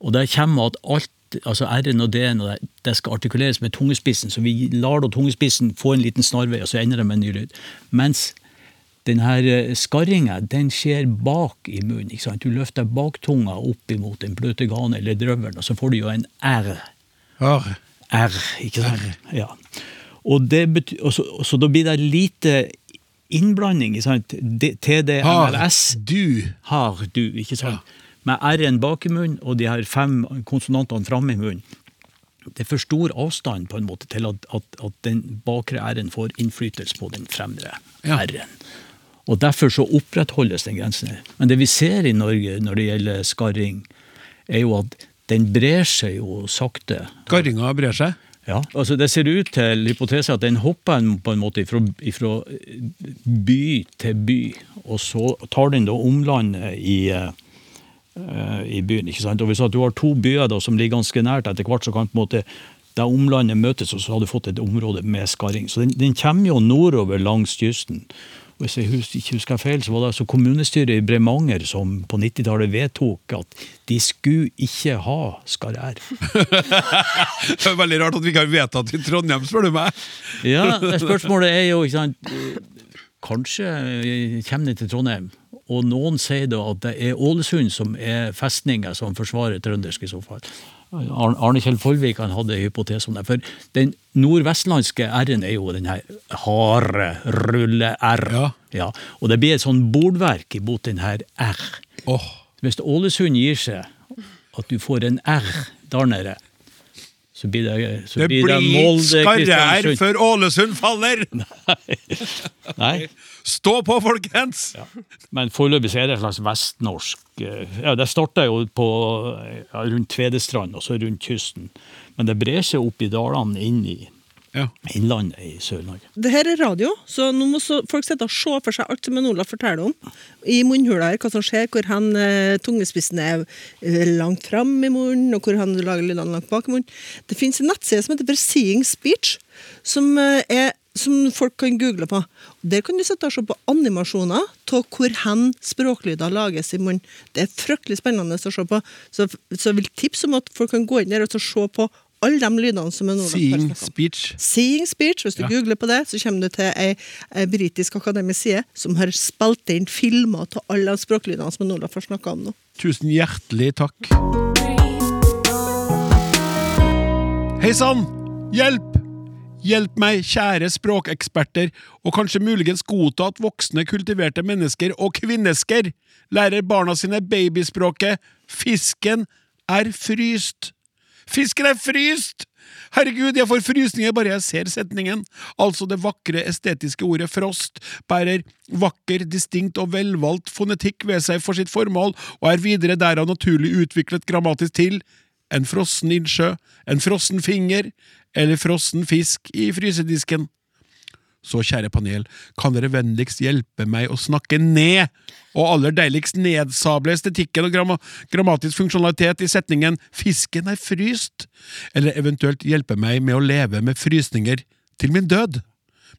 Og der kommer at alt, altså R-en og D-en, det, det skal artikuleres med tungespissen, så vi lar da tungespissen få en liten snarvei, og så ender det med en ny lyd. Mens denne eh, skarringa, den skjer bak i munnen. ikke sant? Du løfter baktunga opp imot den bløte gane eller drøvelen, og så får du jo en R. R. R, ikke sant? Ja. Og det betyr, og så, og så da blir det lite innblanding, ikke sant? D- Har. Du. har du, ikke sant? Med R-en bak i munnen og de her fem konsonantene framme i munnen. Det er for stor avstand på en måte til at, at, at den bakre R-en får innflytelse på den fremre Ja. R-en. Og Derfor så opprettholdes den grensen. Men det vi ser i Norge når det gjelder skarring, er jo at den brer seg jo sakte. Skarringa brer seg. Ja, altså Det ser ut til hypotese at den hopper på en måte fra, by til by, og så tar den da omlandet i, eh, i byen. ikke sant? Og Hvis du har to byer da som ligger ganske nært etter hvert, så kan på en måte det omlandet møtes, og så har du fått et område med skarring. Så den, den kommer jo nordover langs kysten. Og Hvis jeg husker, ikke husker feil, så var det altså kommunestyret i Bremanger som på 90-tallet vedtok at de skulle ikke ha skarrær. (laughs) Det er veldig rart at vi ikke har vedtatt i Trondheim, spør du meg. Ja, spørsmålet er jo, ikke sant Kanskje kommer den til Trondheim, og noen sier da at det er Ålesund som er festninga som forsvarer trøndersk i så fall. Arne Kjell Follvik han hadde en hypotese om det. For den nordvestlandske R-en er jo den her harde rulle-R. Ja. og det blir et sånn bordverk imot den her R. Oh. Hvis Ålesund gir seg, at du får en R der nede, så blir det, så det blir det blir Molde, før Ålesund faller! (laughs) Nei. (laughs) Stå på, folkens! Ja. Men foreløpig så er det et slags vestnorsk eh, Ja, Det starta jo på, ja, rundt Tvedestrand og så rundt kysten. Men det brer seg opp i dalene inn i Ja. innlandet i Sør-Norge. Det her er radio, så nå må så folk sitte og se for seg alt som en Olav forteller om. I munnhula her, hva som skjer, hvor han, eh, tungespissen er eh, langt fram i munnen, og hvor han lager lydene langt bak i munnen. Det fins en nettside som heter for Seeing Speech, som, eh, er, som folk kan google på. Der kan du sitte og se på animasjoner av hvor hen språklyder lages i munnen. Det er fryktelig spennende å se på. Så, så jeg vil tipse om at folk kan gå inn der og se på alle de lydene som er nå Seeing speech. Seeing Speech, hvis du Ja. googler på det, så kommer du til ei, ei britisk akademisk side som har spilt inn filmer av alle de språklydene som Olaf har snakka om nå. Tusen hjertelig takk. Hei sann! Hjelp! Hjelp meg, kjære språkeksperter, og kanskje muligens godta at voksne, kultiverte mennesker og kvinnesker lærer barna sine babyspråket Fisken er fryst. Fisken er fryst! Herregud, jeg får frysninger bare jeg ser setningen. Altså, det vakre, estetiske ordet frost bærer vakker, distinkt og velvalgt fonetikk ved seg for sitt formål, og er videre derav naturlig utviklet grammatisk til en frossen innsjø, en frossen finger eller frossen fisk i frysedisken. Så kjære panel, kan dere vennligst hjelpe meg å snakke ned, og aller deiligst nedsable estetikken og gramma grammatisk funksjonalitet i setningen 'fisken er fryst', eller eventuelt hjelpe meg med å leve med frysninger til min død?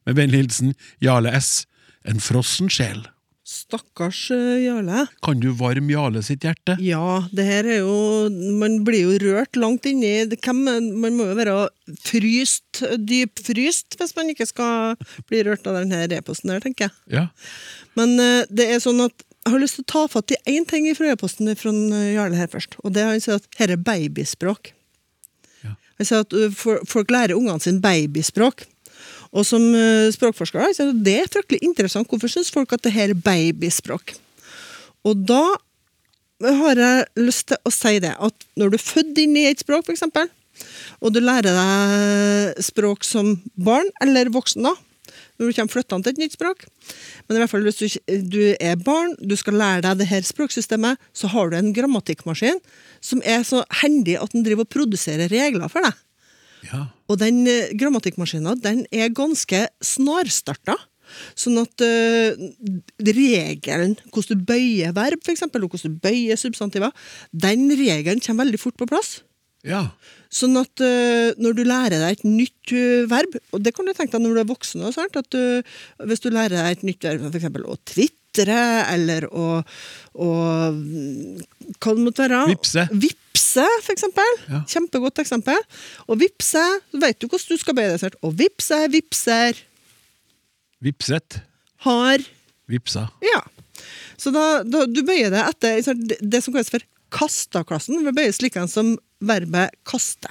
Med vennlig hilsen Jarle S., en frossen sjel. Stakkars eh, Jarle. Kan du varme Jarle sitt hjerte? Ja, det her er jo Man blir jo rørt langt inni hvem, Man må jo være fryst, dypfryst, hvis man ikke skal bli rørt av denne e-posten her, tenker jeg. Ja. Men eh, det er sånn at jeg har lyst til å ta fatt i én ting fra e-posten fra eh, Jarle her først. Og det er han sier at her er babyspråk. Ja. Han sier at uh, folk lærer ungene sine babyspråk. Og som uh, språkforsker han sier det er fryktelig interessant. Hvorfor syns folk at det her er babyspråk? Og da har jeg lyst til å si det, at når du er født inn i et språk, f.eks., og du lærer deg språk som barn, eller voksen, da, når du kommer flyttende til et nytt språk, men i hvert fall hvis du, du er barn, du skal lære deg det her språksystemet, så har du en grammatikkmaskin som er så hendig at den driver og produserer regler for deg. Ja. Og den eh, grammatikkmaskinen den er ganske snarstarta. Sånn at uh, regelen, hvordan du bøyer verb, for eksempel, og hvordan du bøyer substantiver, den regelen kommer veldig fort på plass. Ja. Sånn at uh, når du lærer deg et nytt uh, verb, og det kan du tenke deg når du er voksen også, at uh, hvis du lærer deg et nytt verb, eksempel å tvitre, eller å, å mm, Hva det måtte være? Vipse. Vipse, for eksempel. Ja. Kjempegodt eksempel. Og vipse, vet du hvordan du skal bøye deg. Og vipse, vipser, Vipset. har Vipsa. Ja. Så da, da du bøyer deg etter det, det som kalles for kasta-klassen. Det bøyes like som verbet kaste.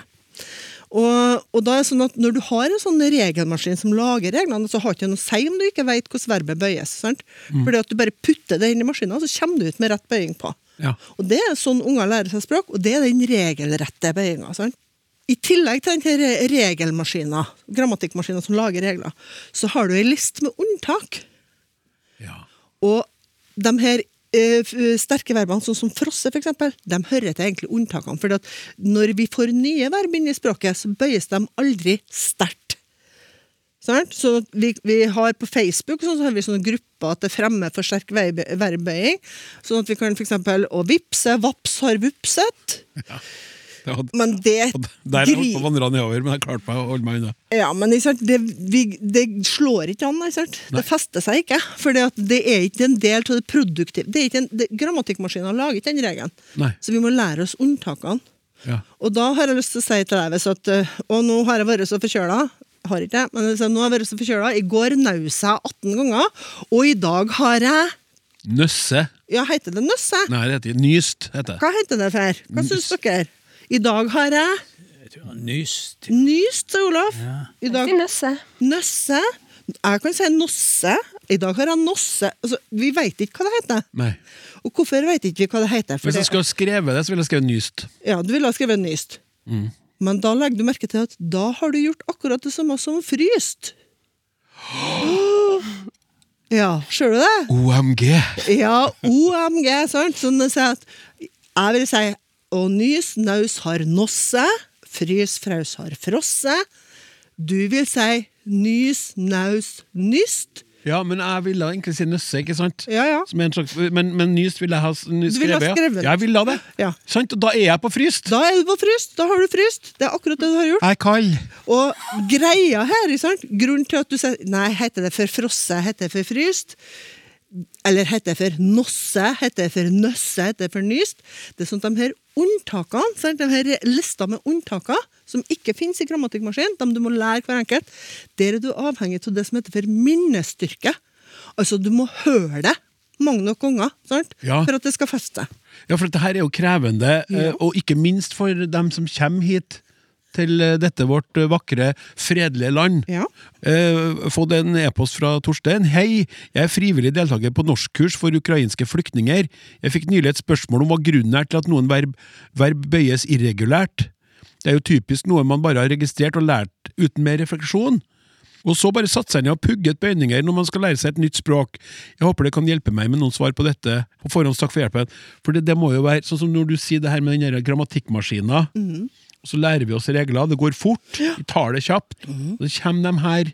Og, og da er det sånn at Når du har en sånn regelmaskin som lager reglene, så har det ikke noe å si om du ikke vet hvordan verbet bøyes. sant? Fordi at Du bare putter det inn i maskinen, så kommer du ut med rett bøying på. Ja. Og Det er sånn unger lærer seg språk, og det er den regelrette bøyinga. I tillegg til denne regelmaskina, regelmaskinen, grammatikkmaskinen som lager regler, så har du ei liste med unntak. Ja. Og de her eh, sterke verbene, sånn som frosse eksempel, de hører til egentlig unntakene. For når vi får nye verb inn i språket, så bøyes de aldri sterkt. Så vi, vi har på Facebook sånn, så har vi sånne grupper at det fremmer for sterk verb- verbbøying. Sånn at vi kan eksempel å vipse, vaps har vupset. Det hadde, Men det der holdt på å vandre nedover, men jeg klarte meg å holde meg unna. Ja, men det, vi, det slår ikke an. Det fester seg ikke. For det, er ikke en del av det produktive det er ikke en, det, Grammatikkmaskinen lager ikke den regelen. Nei. Så vi må lære oss unntakene. Ja. Og da har jeg lyst til å si til deg hvis at Og nå har jeg vært så forkjøla. Har ikke det. men hvis nå har jeg vært så forkjøla. I går naus jeg 18 ganger, og i dag har jeg Nøsse. Ja, heter det nøsse? Nei, det heter Nyst. heter det. Hva heter det for? Hva syns dere? I dag har jeg Jeg tror nyst. nyst, sa Olaf. I dag nøsse. Nøsse. Jeg kan si nosse. I dag har jeg nosse. Altså, vi veit ikke hva det heter. Nei. Og hvorfor vet ikke vi hva det heter? For Hvis jeg skulle ha skrevet det, så ville jeg skrevet Nyst. ja, du ville ha skrevet nyst. Mm. Men da legger du merke til at da har du gjort akkurat det samme som fryst. (gasps) Ja, ser du det? OMG! Ja, OMG, sant? Sånn at jeg vil si å nys, naus har nosse, frys, fraus har frosse. Du vil si nys, naus, nyst. Ja, men jeg ville egentlig si Nøsse, ikke sant? Ja, ja. Som er en slags, men, men Nyst ville jeg ha skrevet. Du ville ha skrevet. Ja, jeg ville ha det. Ja. Sant? Og da er jeg på fryst. Da er du på fryst. Da har du fryst. Det er akkurat det du har gjort. Jeg er kald. Og greia her, sant? grunnen til at du sier Nei, heter det for frosse, heter det for fryst? Eller heter det for nosse, heter det for nøsse, heter det for nyst? Det er sånn at de her unntakene, sant? de her lista med unntaker, som ikke finnes i grammatikkmaskinen, dem du må lære hver enkelt, der er du avhengig av det som heter for minnestyrke. Altså, du må høre det mange nok ganger? Ja. for at det skal feste. Ja, for dette her er jo krevende, eh, Ja. og ikke minst for dem som kommer hit til eh, dette vårt eh, vakre, fredelige land. Ja. Eh, fått en e-post fra Torstein. Hei, jeg er frivillig deltaker på norskkurs for ukrainske flyktninger. Jeg fikk nylig et spørsmål om hva grunnen er til at noen verb, verb bøyes irregulært. Det er jo typisk noe man bare har registrert og lært uten mer refleksjon. Og så bare satser jeg ned og pugget bøyninger når man skal lære seg et nytt språk. Jeg håper det kan hjelpe meg med noen svar på dette. På forhånd takk for hjelpen. For det, det må jo være sånn som når du sier det her med den grammatikkmaskina. Og så lærer vi oss regler. Det går fort. Vi tar det kjapt. Og så kommer de her.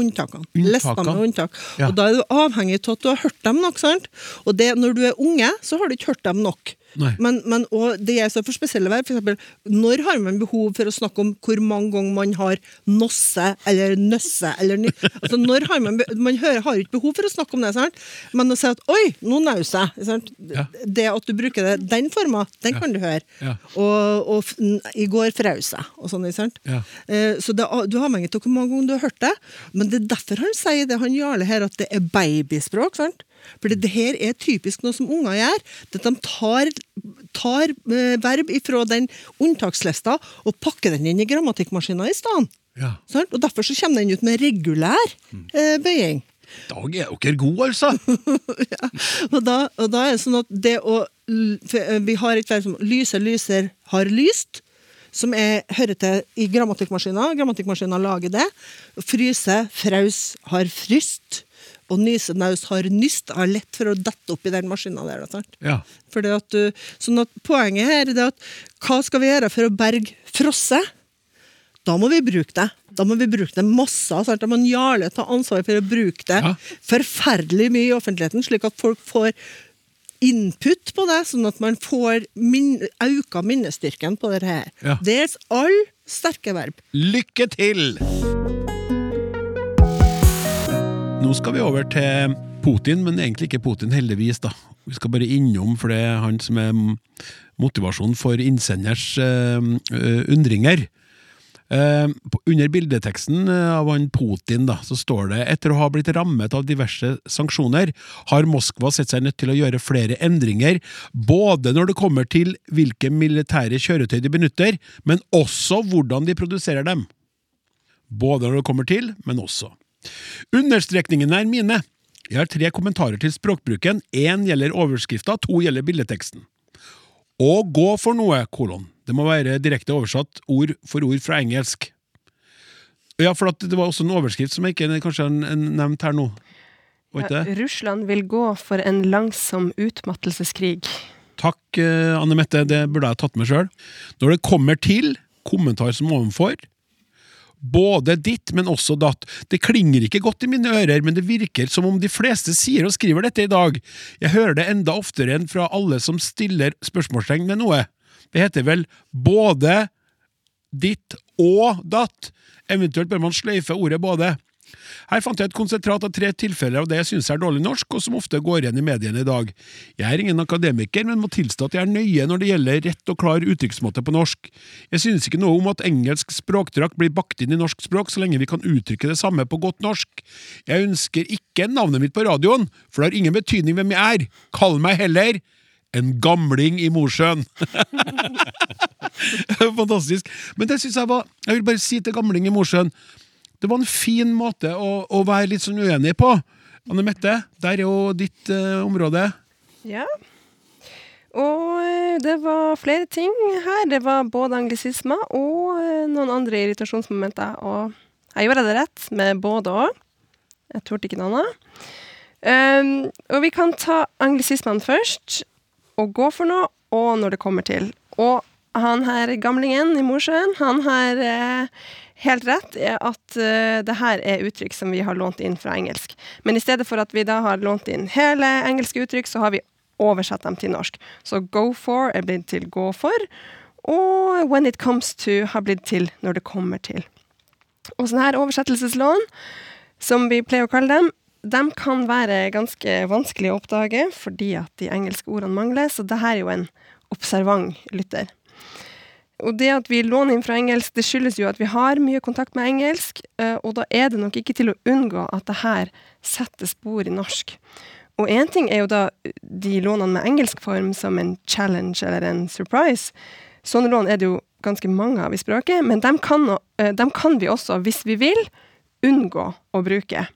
Unntakene. Lista med unntak. Ja. Og da er du avhengig av at du har hørt dem nok. sant? Og det, når du er unge, så har du ikke hørt dem nok. Men, men og det er så for spesielle verb. f.eks. når har man behov for å snakke om hvor mange ganger man har nosse eller nøsse? Eller, altså, når har man, man hører, har ikke behov for å snakke om det, sant? men å si at 'oi, nå naus jeg'. Ja. Det at du bruker det, den forma, den kan du høre. Ja. Og, og i går fraus jeg, og sånn. Ja. Eh, Så det, er- du har avhengig av hvor mange ganger du har hørt det. Men det er derfor han sier det, han Jarle her, at det er babyspråk. sant? For det her er typisk noe som unger gjør. At de tar, tar eh, verb ifra den unntakslista og pakker den inn i grammatikkmaskinen i stedet. Ja. Og Derfor så kommer den ut med regulær eh, bøying. Dag er dere gode, altså! (laughs) Og da, og da er det sånn at det å eh, Vi har et verb som lyser, lyser, har lyst. Som er, hører til i grammatikkmaskinen. Grammatikkmaskinen lager det. Fryse, fraus, har fryst. Og nyse, naus, har nyst. Har lett for å dette opp i den maskinen der. Sant? Ja. At du, sånn at Poenget her er det at hva skal vi gjøre for å berge frosset? Da må vi bruke det. Da må vi bruke det masse. Sant? Da må Jarle ta ansvar for å bruke det Ja. forferdelig mye i offentligheten, slik at folk får input på det, sånn at man får min, auka minnestyrken på det her. Ja. Dels all sterke verb. Lykke til! Nå skal vi over til Putin, men egentlig ikke Putin, heldigvis. da. Vi skal bare innom, for det er han som er motivasjonen for innsenders uh, undringer. Uh, under bildeteksten eh, av han Putin da, så står det etter å ha blitt rammet av diverse sanksjoner, har Moskva sett seg nødt til å gjøre flere endringer, både når det kommer til hvilke militære kjøretøy de benytter, men også hvordan de produserer dem. Både når det kommer til, men også. Understrekningene er mine. Jeg har tre kommentarer til språkbruken. Én gjelder overskrifta, to gjelder bildeteksten. Å gå for noe, kolon. Det må være direkte oversatt ord for ord fra engelsk. Ja, for det var også en overskrift som jeg ikke kanskje har nevnt her nå. Ja. Russland vil gå for en langsom utmattelseskrig. Takk, eh, Anne Mette, det burde jeg tatt med sjøl. Når det kommer til kommentar som ovenfor, både ditt, men også datt. Det klinger ikke godt i mine ører, men det virker som om de fleste sier og skriver dette i dag. Jeg hører det enda oftere enn fra alle som stiller spørsmålstegn ved noe. Det heter vel både ditt og datt. Eventuelt bør man sløyfe ordet både. Her fant jeg et konsentrat av tre tilfeller av det jeg synes er dårlig norsk, og som ofte går igjen i mediene i dag. Jeg er ingen akademiker, men må tilstå at jeg er nøye når det gjelder rett og klar uttrykksmåte på norsk. Jeg synes ikke noe om at engelsk språkdrakt blir bakt inn i norsk språk, så lenge vi kan uttrykke det samme på godt norsk. Jeg ønsker ikke navnet mitt på radioen, for det har ingen betydning hvem jeg er. Kall meg heller en gamling i Mosjøen. (laughs) Fantastisk. Men det synes jeg var Jeg vil bare si til gamling i Mosjøen Det var en fin måte å, å være litt sånn uenig på. Anne Mette, der er jo ditt eh, område. Ja. Og eh, det var flere ting her. Det var både anglisismer og eh, noen andre irritasjonsmomenter. Og jeg gjorde det rett med både og. Jeg torde ikke noe annet. Um, og vi kan ta anglisismene først. Og gå for noe, og når det kommer til. Og han her gamlingen i Mosjøen, han har eh, helt rett i at uh, det her er uttrykk som vi har lånt inn fra engelsk. Men i stedet for at vi da har lånt inn hele engelske uttrykk, så har vi oversatt dem til norsk. Så go for er blitt til gå for, og when it comes to har blitt til når det kommer til. Og sånne her oversettelseslån, som vi pleier å kalle dem, de kan være ganske vanskelig å oppdage fordi at de engelske ordene mangler, så det her er jo en observant lytter. Og det at vi låner inn fra engelsk, det skyldes jo at vi har mye kontakt med engelsk, eh, og da er det nok ikke til å unngå at det her setter spor i norsk. Og én ting er jo da de lånene med engelsk form, som en challenge eller en surprise. Sånne lån er det jo ganske mange av i språket, men dem kan, eh, dem kan vi også, hvis vi vil, unngå å bruke.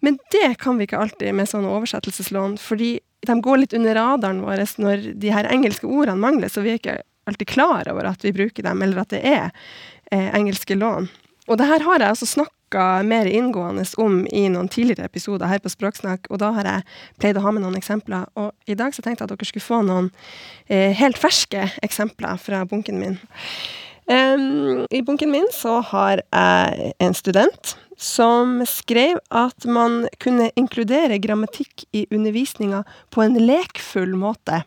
Men det kan vi ikke alltid med sånne oversettelseslån, fordi de går litt under radaren vår når de her engelske ordene mangler, så vi er ikke alltid klar over at vi bruker dem, eller at det er eh, engelske lån. Og det her har jeg altså snakka mer inngående om i noen tidligere episoder her på Språksnakk, og da har jeg pleid å ha med noen eksempler. Og i dag så tenkte jeg at dere skulle få noen eh, helt ferske eksempler fra bunken min. Um, I bunken min så har jeg en student som skrev at man kunne inkludere grammatikk i undervisninga på en lekfull måte.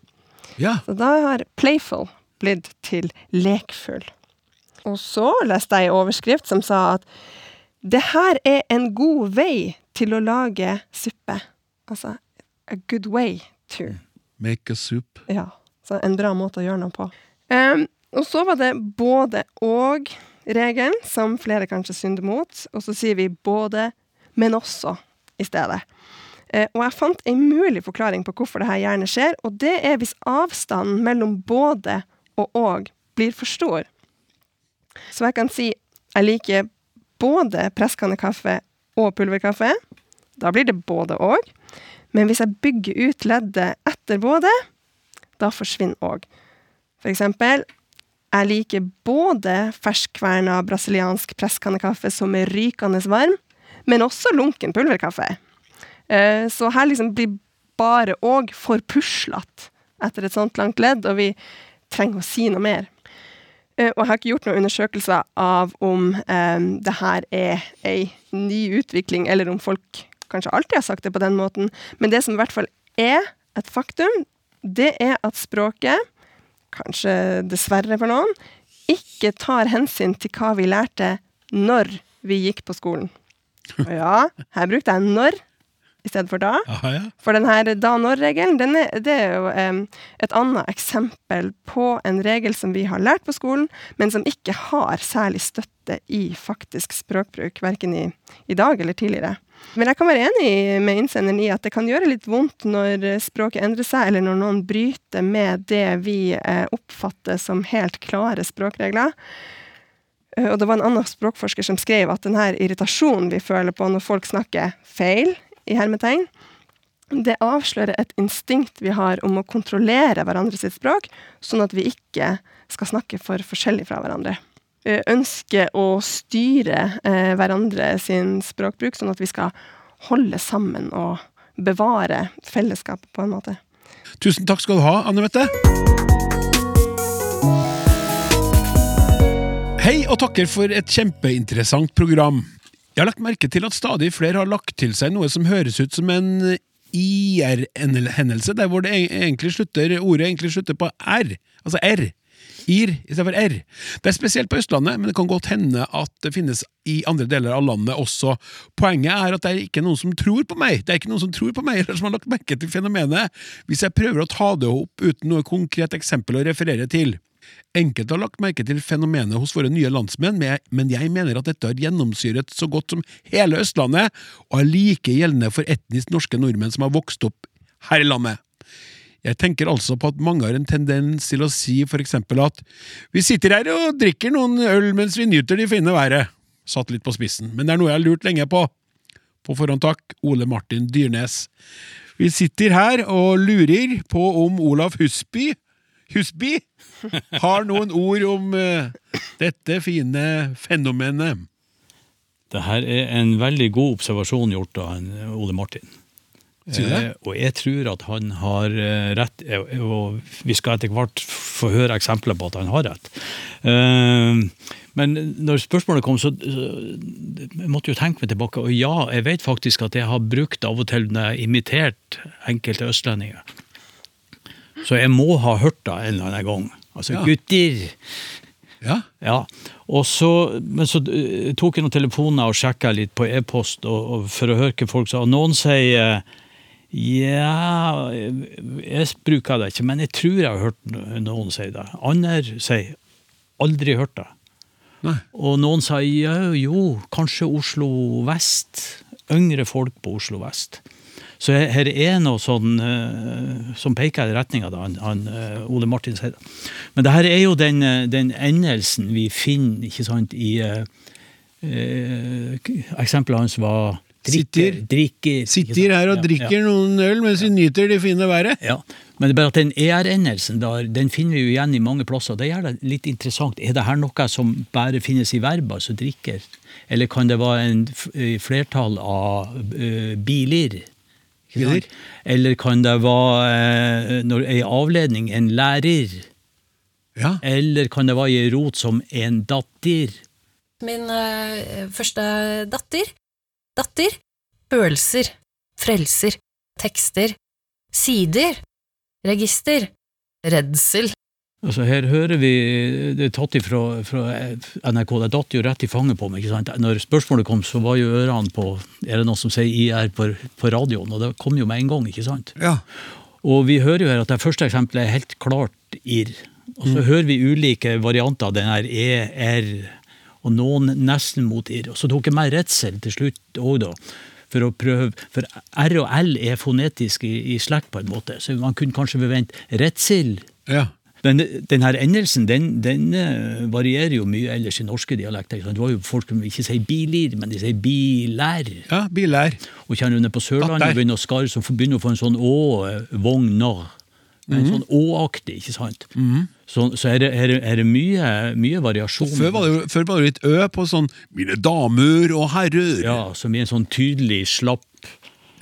Ja. Så da har playful blitt til lekfull. Og så leste jeg en overskrift som sa at det her er en god vei til å lage suppe. Altså a good way to. Make a soup. Ja, så en bra måte å gjøre noe på. Um, og så var det både og-regelen, som flere kanskje synder mot. Og så sier vi både, men også i stedet. Eh, og jeg fant en mulig forklaring på hvorfor dette gjerne skjer, og det er hvis avstanden mellom både og og blir for stor. Så jeg kan si jeg liker både presskannekaffe og pulverkaffe. Da blir det både og. Men hvis jeg bygger ut leddet etter både, da forsvinner òg. For eksempel, jeg liker både ferskverna brasiliansk presskannekaffe som er rykende varm, men også lunken pulverkaffe. Eh, Så her liksom blir bare òg for puslete etter et sånt langt ledd, og vi trenger å si noe mer. Eh, Og jeg har ikke gjort noen undersøkelser av om um, det her er ei ny utvikling, eller om folk kanskje alltid har sagt det på den måten. Men det som i hvert fall er et faktum, det er at språket, kanskje dessverre for noen, ikke tar hensyn til hva vi lærte når vi gikk på skolen. Og (laughs) ja, her brukte jeg når i stedet for da. Aha, ja. For denne da-når-regelen, den er, det er jo um, et annet eksempel på en regel som vi har lært på skolen, men som ikke har særlig støtte i faktisk språkbruk, verken i, i dag eller tidligere. Men jeg kan være enig med innsenderen i at det kan gjøre litt vondt når språket endrer seg, eller når noen bryter med det vi eh, oppfatter som helt klare språkregler. Eh, Og det var en annen språkforsker som skrev at denne irritasjonen vi føler på når folk snakker feil, i hermetegn, det avslører et instinkt vi har om å kontrollere hverandres språk, sånn at vi ikke skal snakke for forskjellig fra hverandre. Vi Ønsker å styre eh, hverandre sin språkbruk, sånn at vi skal holde sammen og bevare fellesskapet på en måte. Tusen takk skal du ha, Anne Mette. Hei og takker for et kjempeinteressant program. Jeg har lagt merke til at stadig flere har lagt til seg noe som høres ut som en IR-hendelse, der hvor det egentlig slutter, ordet egentlig slutter på R, altså R. IR istedenfor R. Det er spesielt på Østlandet, men det kan godt hende at det finnes i andre deler av landet også. Poenget er at det er ikke noen som tror på meg, det er ikke noen som tror på meg, (laughs) eller som har lagt merke til fenomenet, hvis jeg prøver å ta det opp uten noe konkret eksempel å referere til. Enkelte har lagt merke til fenomenet hos våre nye landsmenn, men jeg mener at dette har gjennomsyret så godt som hele Østlandet, og er like gjeldende for etnisk norske nordmenn som har vokst opp her i landet. Jeg tenker altså på at mange har en tendens til å si for eksempel at vi sitter her og drikker noen øl mens vi nyter de fine været. Satt litt på spissen, men det er noe jeg har lurt lenge på. På forhånd takk, Ole Martin Dyrnes. Vi sitter her og lurer på om Olav Husby Husby har noen ord om uh, dette fine fenomenet. Det her er en veldig god observasjon gjort av en Ole Martin. Eh, og jeg tror at han har eh, rett, eh, og vi skal etter hvert få høre eksempler på at han har rett. Eh, men når spørsmålet kom, så, jeg måtte jo tenke meg tilbake. Og ja, jeg vet faktisk at jeg har brukt av og til når jeg har imitert enkelte østlendinger. Så jeg må ha hørt det en eller annen gang. Altså, Ja. gutter! Ja, Ja, så, men så eh, tok jeg noen telefoner og sjekka litt på e-post for å høre hva folk sa. Og noen sier ja, jeg bruker det ikke, men jeg tror jeg har hørt noen si det. Andre sier aldri hørt det. nei. Og noen sier ja, jo, kanskje Oslo vest. Yngre folk på Oslo vest. Så her er noe sånn eh, som peker i retninga av han, han, eh, Ole Martin sier. Men det her er jo den, eh, den endelsen vi finner ikke sant, i eh, Eksempelet hans var drikker. Drikker? Sitter her og drikker ja. noen øl mens vi nyter det fine været. Ja, men det er bare at den ER-endelsen den finner vi jo igjen i mange plasser. Det gjør det litt interessant. Er det her noe som bare finnes i verb, altså drikker? Eller kan det være en flertall av uh, biler? Eller kan det være eh, når ei avledning en lærer? Ja. Eller kan det være ei rot som en datter? Min eh, første datter. Datter. Følelser. Frelser. Tekster. Sider. Register. redsel. Altså Her hører vi det er tatt ifra fra NRK. Det datt jo rett i fanget på meg. ikke sant? Når spørsmålet kom, så var jo ørene på Er det noen som sier IR på, på radioen? Og det kom jo med en gang, ikke sant? Ja. Og vi hører jo her at det første eksempelet er helt klart IR. Og så hører vi ulike varianter av den her ER, og noen nesten mot IR. Og så tok jeg meg redsel til slutt òg, da. For å prøve, for R og L er fonetisk i, i slekt, på en måte. Så man kunne kanskje forvente redsel. ja. Men den her endelsen den, den eh, varierer jo mye ellers i norske dialekter. Det var jo folk som ikke sier bilir, men de sier bilær. Ja, bilær. Og kjenner du ned på Sørlandet begynner å skarre, så begynner du å få en sånn å-vogner. En sånn å-aktig, ikke sant? Så, så er det, er det, er det mye, mye variasjon. Før var, det før var det litt ø på sånn 'mine damer og herrer'. Ja, som i en sånn tydelig slapp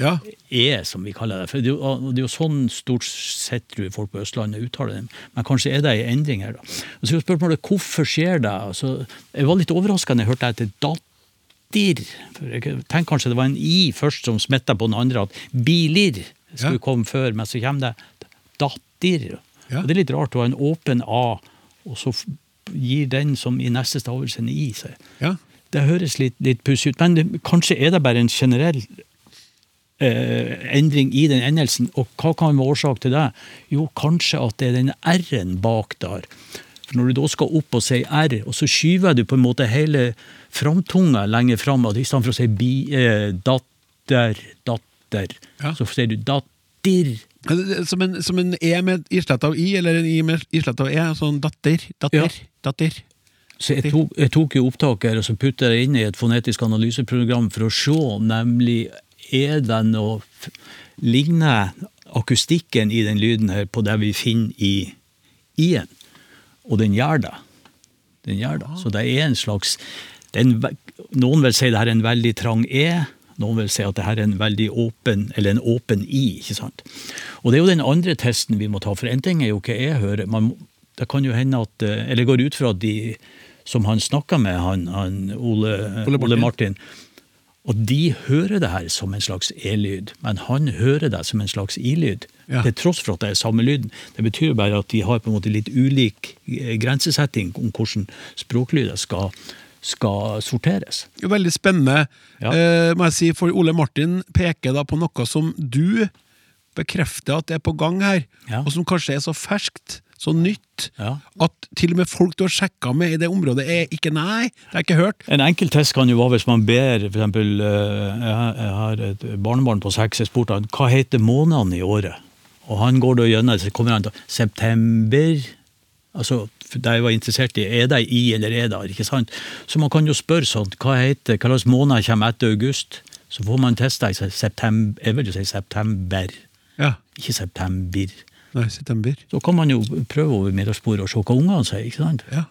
Ja. er, som vi kaller det. For det er jo, sånn stort sett tror jeg folk på Østlandet uttaler det. Men kanskje er det en endring her, da. Og så er spørsmålet hvorfor skjer det? Altså, jeg var litt overraska da jeg hørte etter datter. For jeg tenkte kanskje det var en i først som smitta på den andre, at biler skulle Ja. komme før, men så kommer det datter. Ja. Og det er litt rart å ha en åpen A, og så gir den som i neste stavelse en I seg. ja. Det høres litt, litt pussig ut, men det, kanskje er det bare en generell endring i den endelsen. Og hva kan være årsak til det? Jo, kanskje at det er den R-en bak der. For når du da skal opp og si R, og så skyver du på en måte hele framtunga lenger fram, i stedet for å si bi, eh, datter, datter, Ja. så sier du datter. Det- det- Som en, som en E med islett av I, eller en I med islett av E. Sånn datter, datter, Ja. datter. Så jeg tok, jeg tok jo opptak her, og så putta jeg inn i et fonetisk analyseprogram for å se, nemlig er det noe Ligner akustikken i den lyden her på det vi finner i I-en? Og den gjør det. Den gjør det. Så det er en slags er en, Noen vil si det her er en veldig trang E. Noen vil si at det her er en veldig åpen, eller en åpen I. ikke sant? Og det er jo den andre testen vi må ta, for en ting er jo hva jeg hører. Man, det kan jo hende at, eh, eller går ut fra at de som han snakka med, han, han Ole, Ole Ole, Martin. Og de hører det her som en slags E-lyd, men han hører det som en slags I-lyd. Ja. Til tross for at det er samme lyden. Det betyr bare at de har på en måte litt ulik eh, grensesetting om hvordan språklyder skal, skal sorteres. Veldig spennende. Ja. Eh, må jeg si, for Ole Martin peker da på noe som du bekrefter at det er på gang her, Ja. og som kanskje er så ferskt, så nytt, Ja. at til og med folk du har sjekka med i det området, er ikke nei, det har jeg ikke hørt. En enkel test kan jo være hvis man ber eksempel, eh, jeg har- et barnebarn på seks, jeg spurte han hva heter månedene i året? Og han går da gjennom, så kommer han til september, altså det jeg var interessert i, er det i eller er det, ikke sant? Så man kan jo spørre sånn, hva heter, hva slags måneder kommer etter august? Så får man testa i september, jeg vil jo si september, Ja, ikke september. Nei, september. Så kan man jo prøve over middagsbordet og se hva ungene sier, ikke sant? Ja.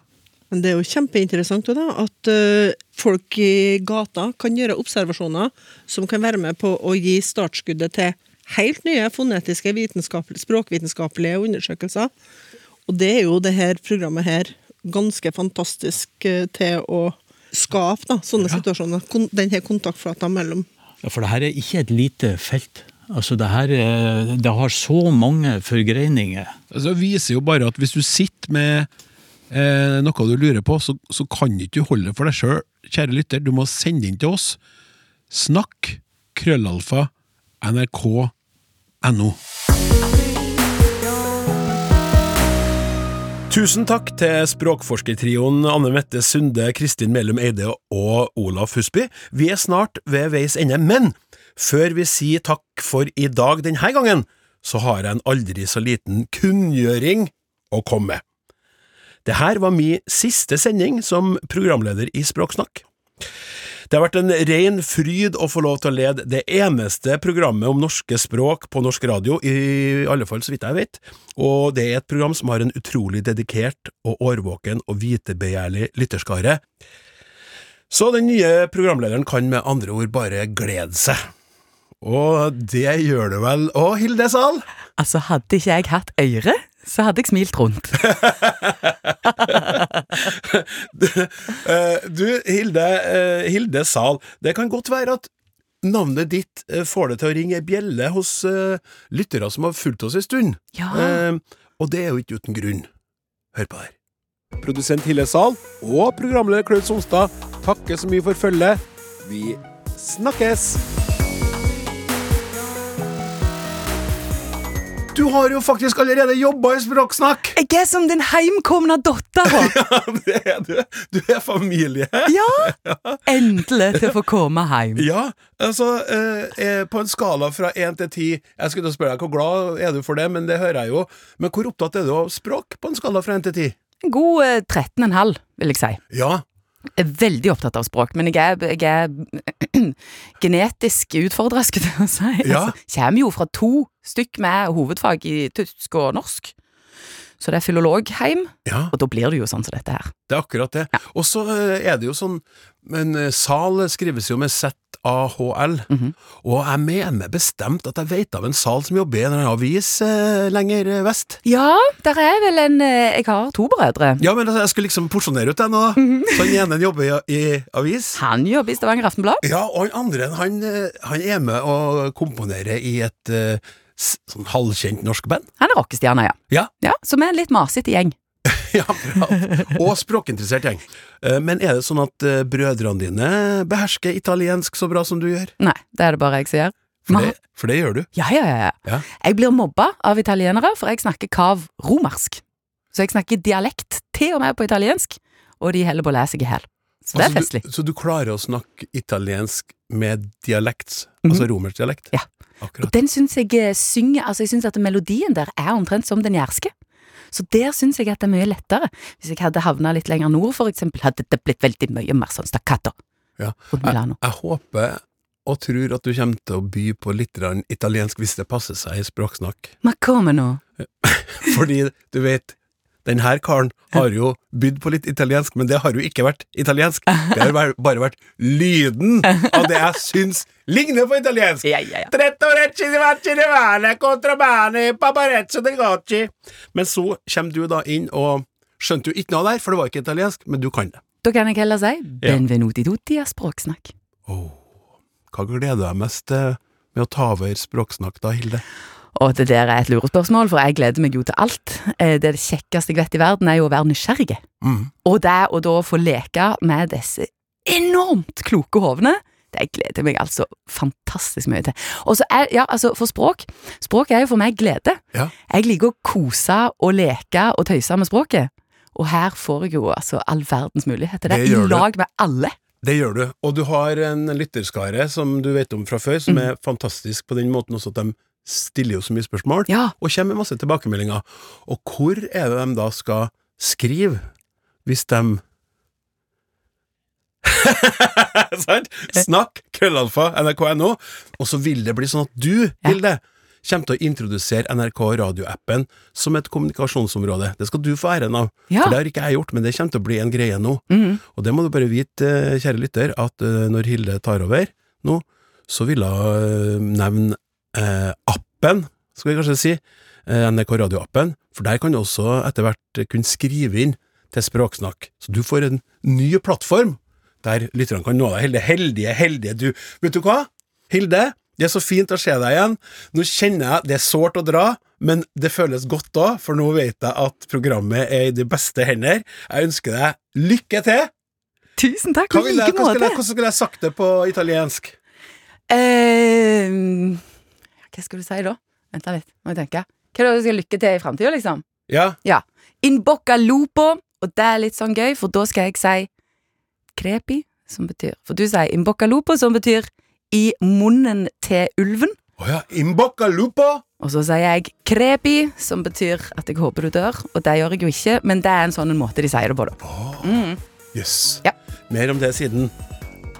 Men det er jo kjempeinteressant da, at eh, folk i gata kan gjøre observasjoner som kan være med på å gi startskuddet til helt nye fonetiske språkvitenskapelige undersøkelser. Og det er jo det her programmet her ganske fantastisk eh, til å skape da, sånne situasjoner. Kon den her kontaktflata mellom Ja, for det her er ikke et lite felt. Altså, det her er, det har så mange forgreininger. Altså, det viser jo bare at hvis du sitter med eh, noe du lurer på, så, så kan ikke du holde det for deg sjøl, kjære lytter. Du må sende inn til oss. Snakk krøllalfa nrk.no. Tusen takk til språkforskertrioen Anne Mette Sunde, Kristin Melum Eide og Olaf Husby. Vi er snart ved veis ende, men før vi sier takk for i dag denne gangen, så har jeg en aldri så liten kunngjøring å komme med. Det var min siste sending som programleder i Språksnakk. Det har vært en ren fryd å få lov til å lede det eneste programmet om norske språk på norsk radio, i alle fall så vidt jeg vet, og det er et program som har en utrolig dedikert og årvåken og vitebegjærlig lytterskare. Så den nye programlederen kan med andre ord bare glede seg. Og det gjør du vel òg, Hilde Sahl? Altså, hadde ikke jeg hatt øyre, så hadde jeg smilt rundt. (laughs) Eh, du, Hilde, eh, Hilde Sahl, det kan godt være at navnet ditt eh, får det til å ringe ei bjelle hos lyttere som har fulgt oss en stund. Ja. Eh, Og det er jo ikke uten grunn. Hør på her. Produsent Hilde Sahl og programleder Klaus Sonstad takker så mye for følget. Vi snakkes! Du har jo faktisk allerede jobba i Språksnakk! Jeg er som din heimkomne datter. (laughs) Ja, det er du. Du er familie. (laughs) Ja! Endelig til å få komme hjem. Ja, altså eh, eh, På en skala fra én til ti Jeg skulle spørre deg hvor glad er du for det, men det hører jeg jo. Men hvor opptatt er du av språk på en skala fra én til ti? God eh, 13,5, vil jeg si. Ja. Jeg er veldig opptatt av språk, men jeg er, jeg er (clears throat) genetisk utfordra, skulle jeg si. Ja. Altså, kommer jo fra to stykk med hovedfag i tysk og norsk. Så det er filologheim, ja. og da blir det jo sånn som dette her. Det er akkurat det. Ja. Og så eh, er det jo sånn Men eh, Sal skrives jo med Z-A-H-L, Mhm. og jeg mener bestemt at jeg vet av en Sal som jobber i en annen avis eh, lenger vest. Ja, der er vel en Jeg har to brødre. Ja, men altså, jeg skulle liksom porsjonere ut den nå. Mhm. Så den ene jobber i, i avis. Han jobber i Stavanger Aftenblad. Ja, og den andre han, han er med og komponerer i et sånn halvkjent norsk band. Han er rockestjerne, ja. Ja. ja. Som er en litt masete gjeng. (laughs) Ja, bra. Og språkinteressert gjeng. Eh, Men er det sånn at eh, brødrene dine behersker italiensk så bra som du gjør? Nei, det er det bare jeg som gjør. For det, for det gjør du. Ja, ja, ja, ja. Jeg blir mobba av italienere, for jeg snakker kav romersk. Så jeg snakker dialekt til og med på italiensk, og de heller på å lese seg i hæl. Så det er Altså, festlig. Du, så du klarer å snakke italiensk med dialekt, Mhm. altså romersk dialekt? Ja. Og den syns jeg eh, synger Altså, jeg syns at melodien der er omtrent som den jærske. Så der syns jeg at det er mye lettere. Hvis jeg hadde havna litt lenger nord, for eksempel, hadde det blitt veldig mye mer sånn stakkato. Ja. Jeg, jeg håper og tror at du kommer til å by på litt italiensk hvis det passer seg i språksnakk. Ma come no? Fordi, du vet, den her karen har jo bydd på litt italiensk, men det har jo ikke vært italiensk. Det har bare- vært lyden av det jeg syns ligner på italiensk. Ja, ja, ja. Men så kommer du da inn og skjønte jo ikke noe der, for det var ikke italiensk, men du kan det. Da kan jeg heller si benvenuti tutti er språksnakk. Oh, hva gleder du deg mest til med å ta over språksnakk da, Hilde? Og det der er et lurespørsmål, for jeg gleder meg jo til alt. Eh, Det kjekkeste jeg vet i verden, er jo å være nysgjerrig. Mm. Og det å da få leke med disse enormt kloke hovene, det gleder jeg meg altså fantastisk mye til. Og så er, ja, altså, for språk Språk er jo for meg glede. Ja. Jeg liker å kose og leke og tøyse med språket. Og her får jeg jo altså all verdens muligheter. Det er i lag med alle. Det gjør du, og du har en lytterskare som du vet om fra før, som er fantastisk på den måten også at de stiller jo så mye spørsmål, Ja. og kommer med masse tilbakemeldinger. Og hvor er det de da skal skrive, hvis de (laughs) Sant? Snakk, krøllalfa, nrk.no, og så vil det bli sånn at du, Hilde, kommer til å introdusere NRK radioappen som et kommunikasjonsområde. Det skal du få æren av, Ja. for det har ikke jeg gjort, men det kommer til å bli en greie nå. Mm. Og det må du bare vite, eh, kjære lytter, at eh, når Hilde tar over nå, så vil hun eh, nevne eh, appen, skal vi kanskje si, eh, NRK radioappen, for der kan du også etter hvert kunne skrive inn til Språksnakk. Så du får en ny plattform der lytterne kan nå deg. Heldige, heldige, heldige du. Vet du hva? Hilde, det er så fint å se deg igjen. Nå kjenner jeg det er sårt å dra, men det føles godt òg, for nå vet jeg at programmet er i de beste hender. Jeg ønsker deg lykke til! Tusen takk, i like måte. hvordan skulle jeg sagt det på italiensk? Eh, hva skal du si da? Vent litt, må jeg tenke. Hva er det du skal lykke til i framtida, liksom? Ja, Ja. In bocca lupo, og det er litt sånn gøy, for da skal jeg si crepi, som betyr For du sier in bocca lupo, som betyr i munnen til ulven. å ja, imbocca lupo! Og så sier jeg crepi, som betyr at jeg håper du dør. Og det gjør jeg jo ikke, men det er en sånn en måte de sier det på, da. Mm. yes. Ja. Mer om det siden.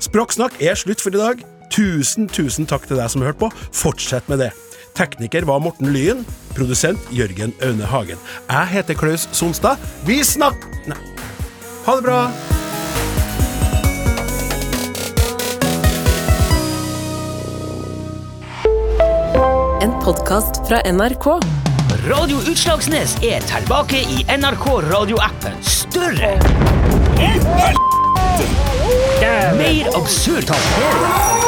Språksnakk er slutt for i dag. Tusen, tusen takk til deg som har hørt på. Fortsett med det. Tekniker var Morten Lyen. Produsent Jørgen Aune Hagen. Jeg heter Klaus Sonstad. Vi snakk... Nei. Ha det bra! En podkast fra NRK. Radio Utslagsnes er tilbake i NRK radioappen. Større! Mer absurd tatovering.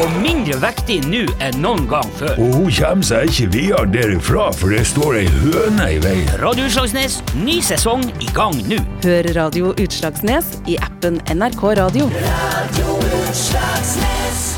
og mindre vektig nå enn noen gang før. Og hun kommer seg ikke videre derifra, for det står ei høne i veien. Radio Utslagsnes, ny sesong i gang nå. Hør Radio Utslagsnes i appen NRK Radio. Radio Utslagsnes.